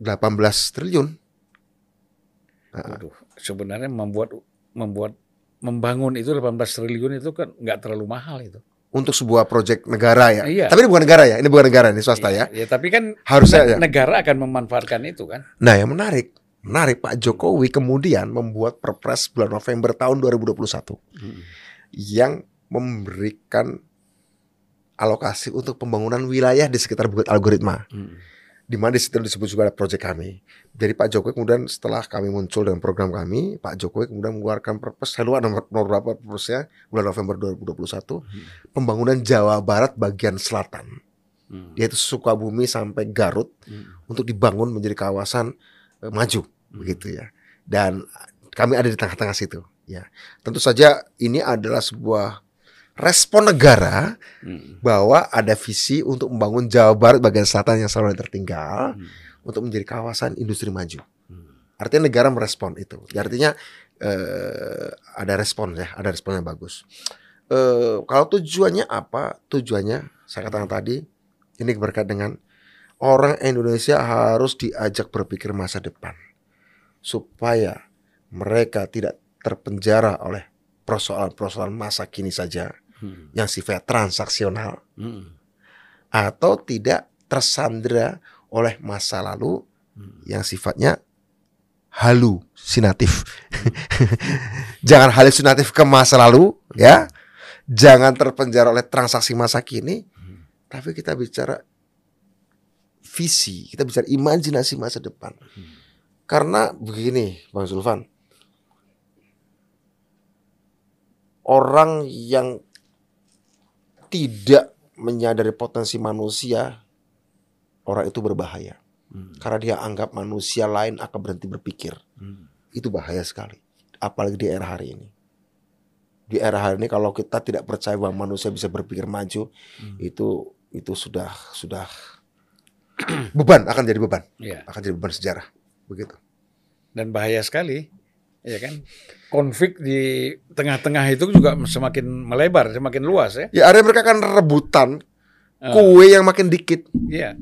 18 triliun. Waduh, sebenarnya membuat membuat membangun itu 18 triliun itu kan nggak terlalu mahal itu. untuk sebuah proyek negara ya. Iya. Tapi ini bukan negara ya. Ini bukan negara, ini swasta ya. Ya, tapi kan Harusnya ya. negara akan memanfaatkan itu kan. Nah, yang menarik, menarik Pak Jokowi kemudian membuat Perpres bulan November tahun 2021 yang memberikan alokasi untuk pembangunan wilayah di sekitar Bukit Algoritma. Di mana di situ disebut juga ada proyek kami. Jadi Pak Jokowi kemudian setelah kami muncul dengan program kami, Pak Jokowi kemudian mengeluarkan Perpres, saya lupa nomor, nomor berapa Perpresnya, bulan November 2021, pembangunan Jawa Barat bagian selatan, yaitu Sukabumi sampai Garut untuk dibangun menjadi kawasan eh, maju begitu ya. Dan kami ada di tengah-tengah situ ya. Tentu saja ini adalah sebuah respon negara bahwa ada visi untuk membangun Jawa Barat bagian selatan yang selalu tertinggal untuk menjadi kawasan industri maju. Artinya negara merespon itu. Ya, artinya eh, ada respon ya, ada respon yang bagus. Eh, kalau tujuannya apa? Tujuannya saya katakan tadi ini berkait dengan orang Indonesia harus diajak berpikir masa depan supaya mereka tidak terpenjara oleh persoalan-persoalan masa kini saja yang sifatnya transaksional atau tidak tersandera oleh masa lalu yang sifatnya halusinatif. Jangan halusinatif ke masa lalu ya. Jangan terpenjara oleh transaksi masa kini, tapi kita bicara visi, kita bicara imajinasi masa depan. Karena begini, Bang Zulfan. Orang yang tidak menyadari potensi manusia, orang itu berbahaya. Karena dia anggap manusia lain akan berhenti berpikir. Itu bahaya sekali. Apalagi di era hari ini. Di era hari ini kalau kita tidak percaya bahwa manusia bisa berpikir maju, itu itu sudah sudah beban akan jadi beban, Ya. akan jadi beban sejarah. Begitu. Dan bahaya sekali, ya kan? Konflik di tengah-tengah itu juga semakin melebar, semakin luas ya. Ya ada mereka akan rebutan Ah. kue yang makin dikit. Iya.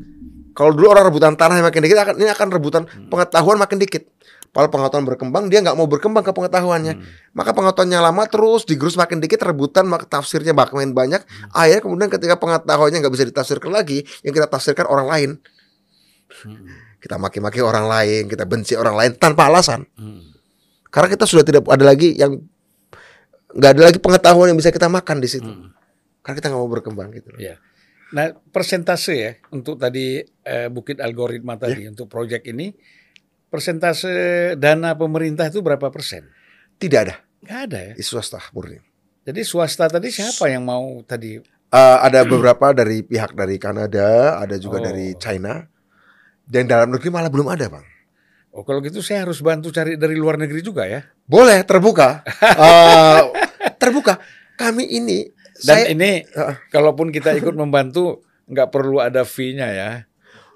Kalau dulu orang rebutan tanah yang makin dikit, akan ini akan rebutan pengetahuan makin dikit. Kalau pengetahuan berkembang, dia nggak mau berkembang ke pengetahuannya. Hmm. Maka pengetahuannya lama terus digerus makin dikit rebutan, maka tafsirnya makin banyak. Hmm. Akhirnya kemudian ketika pengetahuannya nggak bisa ditafsirkan lagi, yang kita tafsirkan orang lain. Hmm. Kita maki-maki orang lain, kita benci orang lain tanpa alasan. Hmm. Karena kita sudah tidak ada lagi yang nggak ada lagi pengetahuan yang bisa kita makan di situ. Hmm. Karena kita nggak mau berkembang gitu. Ya. Nah, persentase ya untuk tadi eh, bukit algoritma tadi untuk proyek ini persentase dana pemerintah itu berapa persen? Tidak ada Nggak ada ya. di swasta murni. Jadi swasta tadi siapa yang mau tadi? Eh, ada beberapa dari pihak dari Kanada, ada juga Oh. dari China. Dan dalam negeri malah belum ada, Bang. Oh, kalau gitu saya harus bantu cari dari luar negeri juga ya. Boleh terbuka. Eh, terbuka. Kami ini Dan saya ini Heeh. kalaupun kita ikut membantu nggak perlu ada fee-nya ya.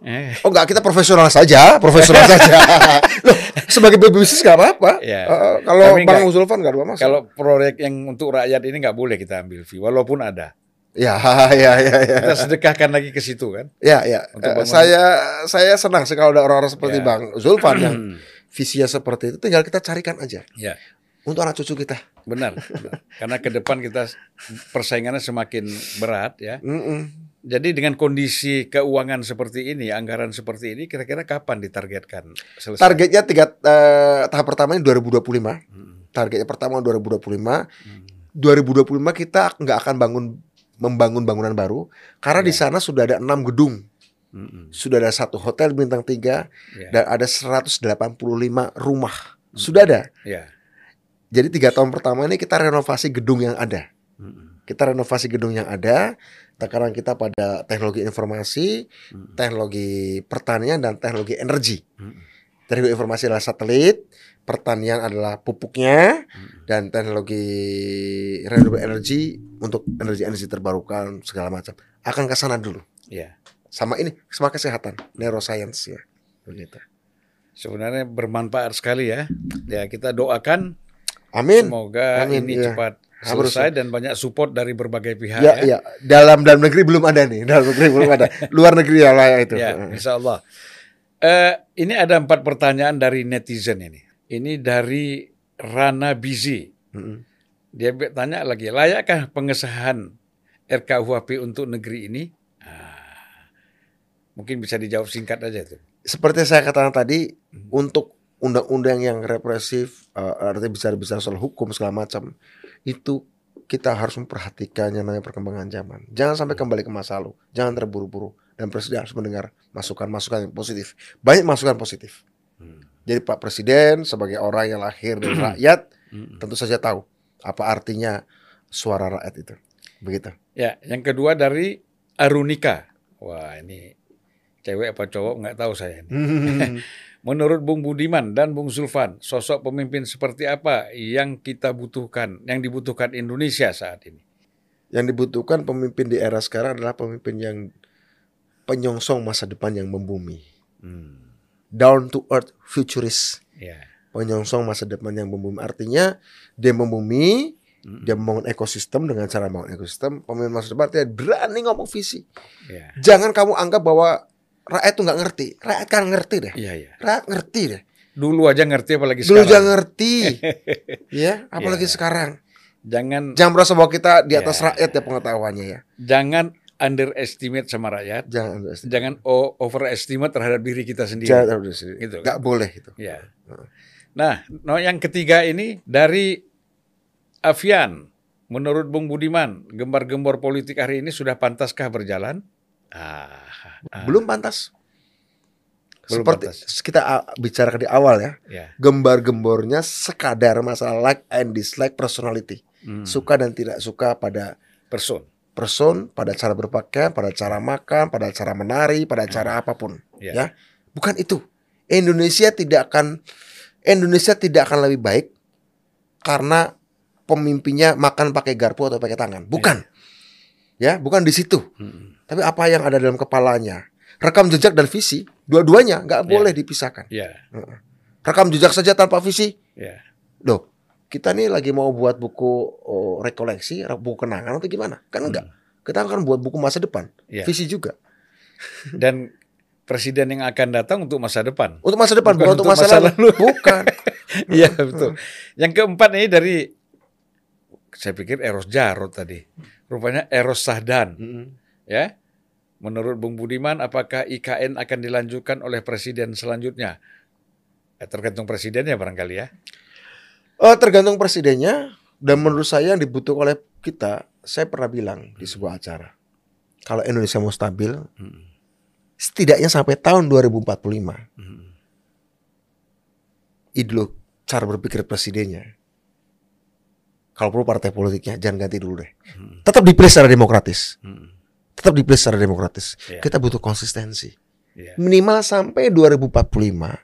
Eh, Oh enggak, kita profesional saja, profesional saja. Loh, sebagai pebisnis nggak apa-apa. Ya. Eh, kalau Tapi Bang nggak- Zulfan nggak masalah. kalau proyek yang untuk rakyat ini nggak boleh kita ambil fee walaupun ada. Ya, ya, ya, ya. Kita sedekahkan lagi ke situ kan. Ya, ya. Untuk bangun- saya saya senang sih kalau ada orang-orang seperti Ya. Bang Zulfan yang visinya seperti itu tinggal kita carikan aja Ya, untuk anak cucu kita. benar. Karena ke depan kita persaingannya semakin berat ya. Mm-mm. Jadi dengan kondisi keuangan seperti ini, anggaran seperti ini, kira-kira kapan ditargetkan selesai? Targetnya tiga eh, tahap pertama ini 2025. Hmm. Targetnya pertama 2025. Hmm. 2025 kita nggak akan bangun membangun bangunan baru karena di Ya. sana sudah ada enam gedung, Hmm. sudah ada satu hotel bintang tiga Ya. dan ada 185 rumah. Sudah ada. Ya. Jadi tiga tahun pertama ini kita renovasi gedung yang ada. Hmm. Kita renovasi gedung yang ada. Tekanan kita pada teknologi informasi, Hmm. teknologi pertanian dan teknologi energi. Hmm. Teknologi informasi adalah satelit, pertanian adalah pupuknya, Hmm. dan teknologi renewable energy untuk energi-energi terbarukan segala macam. Akan ke sana dulu. Ya. Sama ini, sama kesehatan, neuroscience ya. Begitu. Sebenarnya bermanfaat sekali ya. Ya kita doakan Amin. semoga Amin, ini iya. cepat Harus, selesai dan banyak support dari berbagai pihak Ya, ya. ya. Dalam dalam negeri belum ada nih. Dalam negeri belum ada. Luar negeri ya lah ya itu. Ya, insya Allah. Eh, ini ada empat pertanyaan dari netizen ini. Ini dari Rana Bizi. Mm-mm. Dia tanya lagi, layakkah pengesahan RKUHP untuk negeri ini? Ah, mungkin bisa dijawab singkat aja tuh. Seperti saya katakan tadi, untuk undang-undang yang represif, eh, artinya besar-besar soal hukum segala macam, itu kita harus memperhatikan yang namanya perkembangan zaman. Jangan sampai kembali ke masa lalu. Jangan terburu-buru. Dan presiden harus mendengar masukan-masukan yang positif. Banyak masukan positif. Hmm. Jadi Pak Presiden sebagai orang yang lahir dari rakyat Hmm. tentu saja tahu apa artinya suara rakyat itu. Begitu. Ya, yang kedua dari Arunika. Wah, ini cewek apa cowok nggak tahu saya. Ini. Menurut Bung Budiman dan Bung Zulfan, sosok pemimpin seperti apa yang kita butuhkan, yang dibutuhkan Indonesia saat ini? yang dibutuhkan pemimpin di era sekarang adalah pemimpin yang penyongsong masa depan yang membumi. Hmm. Down to earth futurist. Ya. Penyongsong masa depan yang membumi. Artinya dia membumi, Hmm. dia membangun ekosistem dengan cara membangun ekosistem. Pemimpin masa depan dia berani ngomong visi. Ya. Jangan kamu anggap bahwa rakyat itu nggak ngerti. Rakyat kan ngerti deh. Iya, iya. Rakyat ngerti deh. Dulu aja ngerti apalagi Dulu sekarang. jangan ngerti. ya, apalagi Iya. sekarang. Jangan Jangan merasa bahwa kita di atas Ya. rakyat ya pengetahuannya ya. jangan underestimate sama rakyat. Jangan Jangan o- overestimate terhadap diri kita sendiri. jangan Gitu kan? nggak boleh itu. Ya. Nah, no, yang ketiga ini dari Avian. Menurut Bung Budiman, gembar-gembor politik hari ini sudah pantaskah berjalan? Ah, ah, Belum pantas. Belum Seperti pantas. kita ah, bicarakan di awal ya, Ya. gembar-gembornya sekadar masalah like and dislike personality, Hmm. suka dan tidak suka pada person. person, pada cara berpakaian, pada cara makan, pada cara menari, pada cara apa pun. Ya. Ya. Bukan itu. Indonesia tidak akan Indonesia tidak akan lebih baik karena pemimpinnya makan pakai garpu atau pakai tangan. Bukan. Ya, bukan di situ. Hmm. Tapi apa yang ada dalam kepalanya, rekam jejak dan visi, dua-duanya nggak Ya. boleh dipisahkan. Ya, Rekam jejak saja tanpa visi, ya. loh kita nih lagi mau buat buku oh, rekoleksi, buku kenangan atau gimana? Kan enggak. Kita akan buat buku masa depan, Ya. visi juga. Dan presiden yang akan datang untuk masa depan. Untuk masa depan, Bukan bukan, untuk masa, masa lalu. Bukan. Iya betul. Yang keempat ini dari saya pikir Eros Jarot tadi. Rupanya Eros Sahdan. Ya. Menurut Bung Budiman, apakah IKN akan dilanjutkan oleh presiden selanjutnya? Eh, tergantung presidennya barangkali ya. Eh, tergantung presidennya dan menurut saya yang dibutuhkan oleh kita, saya pernah bilang di sebuah acara, kalau Indonesia mau stabil, Hmm. Setidaknya sampai tahun 2045, Hmm. idul cara berpikir presidennya. Kalau perlu partai politiknya jangan ganti dulu deh. Hmm. Tetap dipilih secara demokratis. Hmm. Tetap dipilih secara demokratis. Iya. Kita butuh konsistensi. Iya. Minimal sampai 2045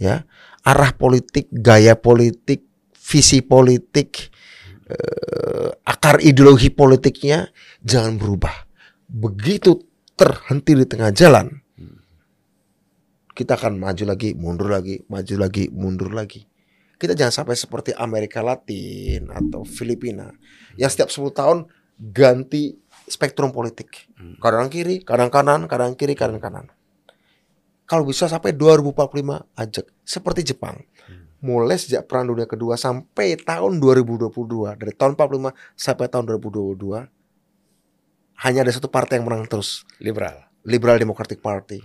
ya. Arah politik, gaya politik, visi politik, eh, akar ideologi politiknya jangan berubah. Begitu terhenti di tengah jalan, kita akan maju lagi, mundur lagi, maju lagi, mundur lagi. Kita jangan sampai seperti Amerika Latin atau Filipina yang setiap 10 tahun ganti spektrum politik. Kadang kiri, kadang kanan, kadang kiri, kadang kanan. Kalau bisa sampai 2045 ajak seperti Jepang. Mulai sejak Perang Dunia Kedua sampai tahun 2022, dari tahun 45 sampai tahun 2022 hanya ada satu partai yang menang terus, Liberal. Liberal Democratic Party.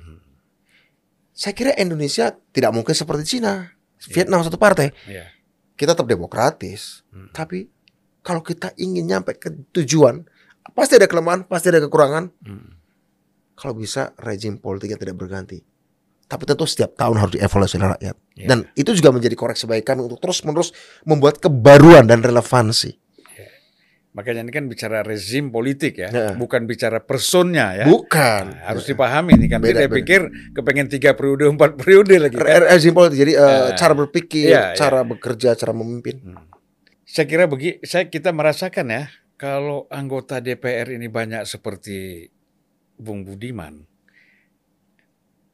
Saya kira Indonesia tidak mungkin seperti Cina, Vietnam satu partai. Iya. Kita tetap demokratis, Hmm. tapi kalau kita ingin nyampe ke tujuan, pasti ada kelemahan, pasti ada kekurangan. Hmm. Kalau bisa rezim politiknya tidak berganti. Tapi tentu setiap tahun harus dievaluasi oleh rakyat. Iya. Dan itu juga menjadi koreksi bagi kami untuk terus-menerus membuat kebaruan dan relevansi. Makanya ini kan bicara rezim politik ya, Ya. bukan bicara personnya ya. Bukan. Nah, harus dipahami nih kan. Beda, beda. pikir kepengen tiga periode, empat periode lagi kan. Re- Rezim politik jadi Ya. cara berpikir, iya. cara bekerja, cara memimpin. Hmm. Saya kira begi, saya kita merasakan ya, kalau anggota DPR ini banyak seperti Bung Budiman,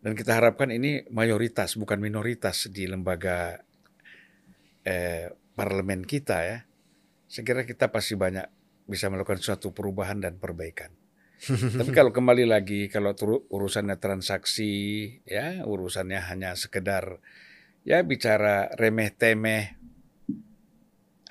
dan kita harapkan ini mayoritas bukan minoritas di lembaga eh, parlemen kita ya. Saya kira kita pasti banyak bisa melakukan suatu perubahan dan perbaikan. Tapi kalau kembali lagi, kalau urusannya transaksi, ya urusannya hanya sekedar ya bicara remeh temeh.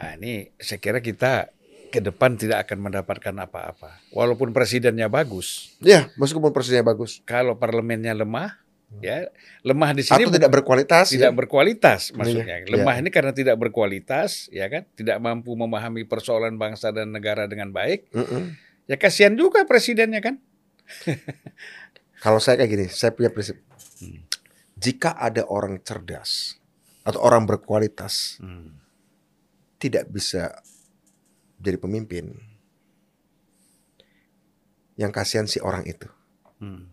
Nah, ini saya kira kita ke depan tidak akan mendapatkan apa-apa. Walaupun presidennya bagus, Ya, meskipun presidennya bagus. kalau parlemennya lemah, ya lemah di sini Atau tidak berkualitas. tidak ya. berkualitas maksudnya. Iya. Lemah ini karena tidak berkualitas, ya kan? Tidak mampu memahami persoalan bangsa dan negara dengan baik. Mm-mm. Ya kasihan juga presidennya kan? Kalau saya kayak gini, saya punya prinsip. Hmm. Jika ada orang cerdas atau orang berkualitas Hmm. tidak bisa jadi pemimpin, yang kasihan si orang itu. Hmm.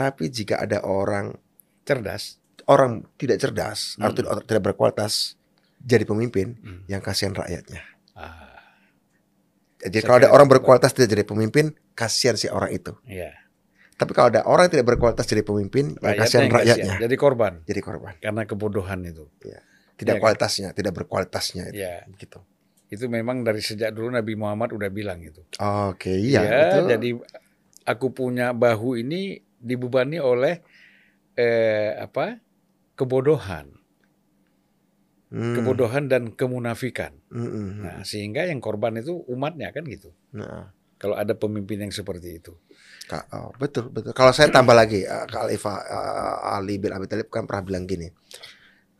Tapi jika ada orang Cerdas. orang tidak cerdas Hmm. atau tidak- tidak berkualitas jadi pemimpin, Hmm. yang kasihan rakyatnya. Ah, Jadi Saya kalau ada orang berkualitas tidak jadi pemimpin, kasihan si orang itu. iya. Tapi kalau ada orang yang tidak berkualitas jadi pemimpin, yang Rakyatnya kasihan yang kasihan. rakyatnya Jadi korban jadi korban. karena kebodohan itu. Tidak Iya kan? kualitasnya, tidak berkualitasnya itu. Ya, Gitu. itu memang dari sejak dulu Nabi Muhammad udah bilang itu. Oke, iya Ya, itu. jadi aku punya bahu ini dibebani oleh eh, apa? kebodohan, Hmm, kebodohan dan kemunafikan. hmm, hmm, hmm. Nah, sehingga yang korban itu umatnya kan gitu. Nah, Kalau ada pemimpin yang seperti itu. Oh, betul betul. Kalau saya tambah lagi, eh, Kak Alifah eh, Ali bin Abi Thalib kan pernah bilang gini,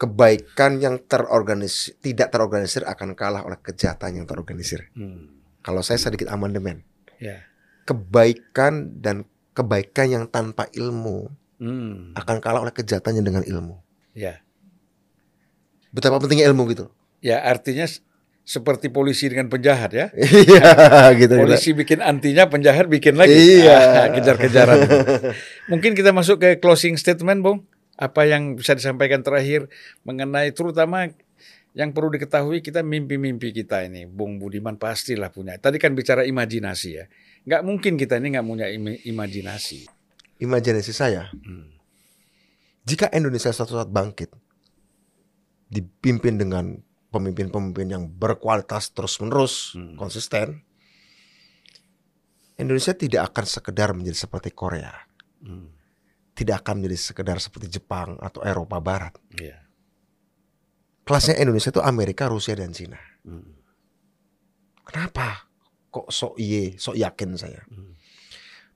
kebaikan yang terorganisir tidak terorganisir akan kalah oleh kejahatan yang terorganisir. Hmm. Kalau saya sedikit amandemen, Ya. kebaikan dan kebaikan yang tanpa ilmu Hmm. akan kalah oleh kejahatan yang dengan ilmu. Ya. Betapa pentingnya ilmu gitu. Ya, artinya seperti polisi dengan penjahat ya. Iya, gitu. gitu. Polisi bikin antinya, penjahat bikin lagi. Iya. Ah, kejar-kejaran. Mungkin kita masuk ke closing statement, Bung. Apa yang bisa disampaikan terakhir mengenai terutama yang perlu diketahui kita mimpi-mimpi kita ini, Bung Budiman pastilah punya. Tadi kan bicara imajinasi ya. Nggak mungkin kita ini nggak punya im- imajinasi. Imajinasi saya, Hmm. jika Indonesia suatu saat bangkit, dipimpin dengan pemimpin-pemimpin yang berkualitas terus-menerus, Hmm. konsisten, Indonesia tidak akan sekedar menjadi seperti Korea, Hmm. tidak akan menjadi sekedar seperti Jepang atau Eropa Barat. Iya. Kelasnya Indonesia itu Amerika, Rusia, dan Cina. Hmm. Kenapa? Kok sok iye, sok yakin saya? Hmm.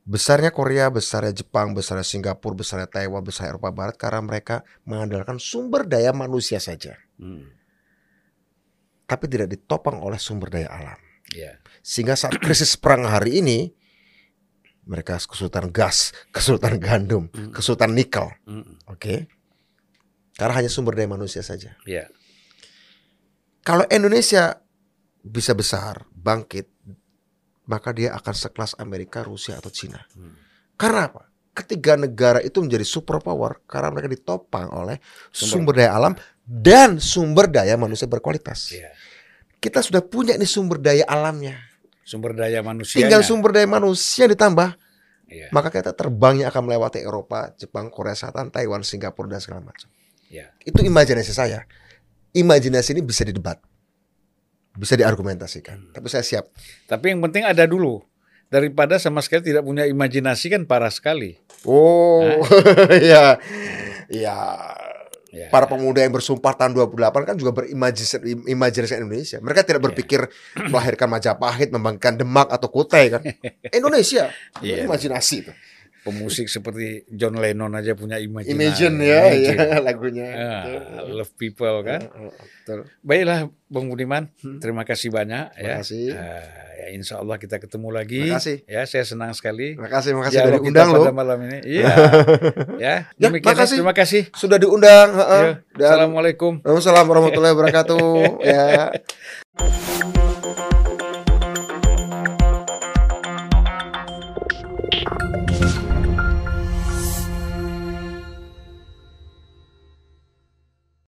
Besarnya Korea, besarnya Jepang, besarnya Singapura, besarnya Taiwan, besarnya Eropa Barat karena mereka mengandalkan sumber daya manusia saja, Hmm. tapi tidak ditopang oleh sumber daya alam. Iya. Sehingga saat krisis perang hari ini, mereka kesulitan gas, kesulitan gandum, Hmm. kesulitan nikel, Hmm. oke? Karena hanya sumber daya manusia saja. Iya. Kalau Indonesia bisa besar, bangkit, maka dia akan sekelas Amerika, Rusia, atau Cina. Hmm. Karena apa? Ketiga negara itu menjadi superpower karena mereka ditopang oleh Sumber- sumber, daya alam dan sumber daya manusia berkualitas. Iya. Kita sudah punya nih sumber daya alamnya. Sumber daya manusia. Tinggal sumber daya manusia ditambah, Iya. maka kita terbangnya akan melewati Eropa, Jepang, Korea Selatan, Taiwan, Singapura dan segala macam. Iya. Itu imajinasi saya. Imajinasi ini bisa didebat. Bisa diargumentasikan. Hmm. Tapi saya siap. Tapi yang penting ada dulu. Daripada sama sekali tidak punya imajinasi kan parah sekali. Oh, ya. Ya, Ya. para pemuda yang bersumpah tahun 28 kan juga berimajinasi imajinasi Indonesia. Mereka tidak Iya. berpikir melahirkan Majapahit, membangkitkan Demak atau Kutai kan. Indonesia, Iya. imajinasi itu. Pemusik seperti John Lennon aja punya imajinasi. Imagine ya, Imagine. ya lagunya. Betul. love people kan. Betul. Baiklah Bang Budiman, Hmm. terima kasih banyak Terima ya. kasih. Ah, ya insya Allah kita ketemu lagi. Terima kasih. Ya saya senang sekali. Terima kasih, terima kasih sudah diundang loh. malam ini. Iya. ya, Ya, demikian ya. makasih. terima kasih. Sudah diundang. heeh. Ya, Dan Assalamualaikum. Waalaikumsalam warahmatullahi wabarakatuh. ya.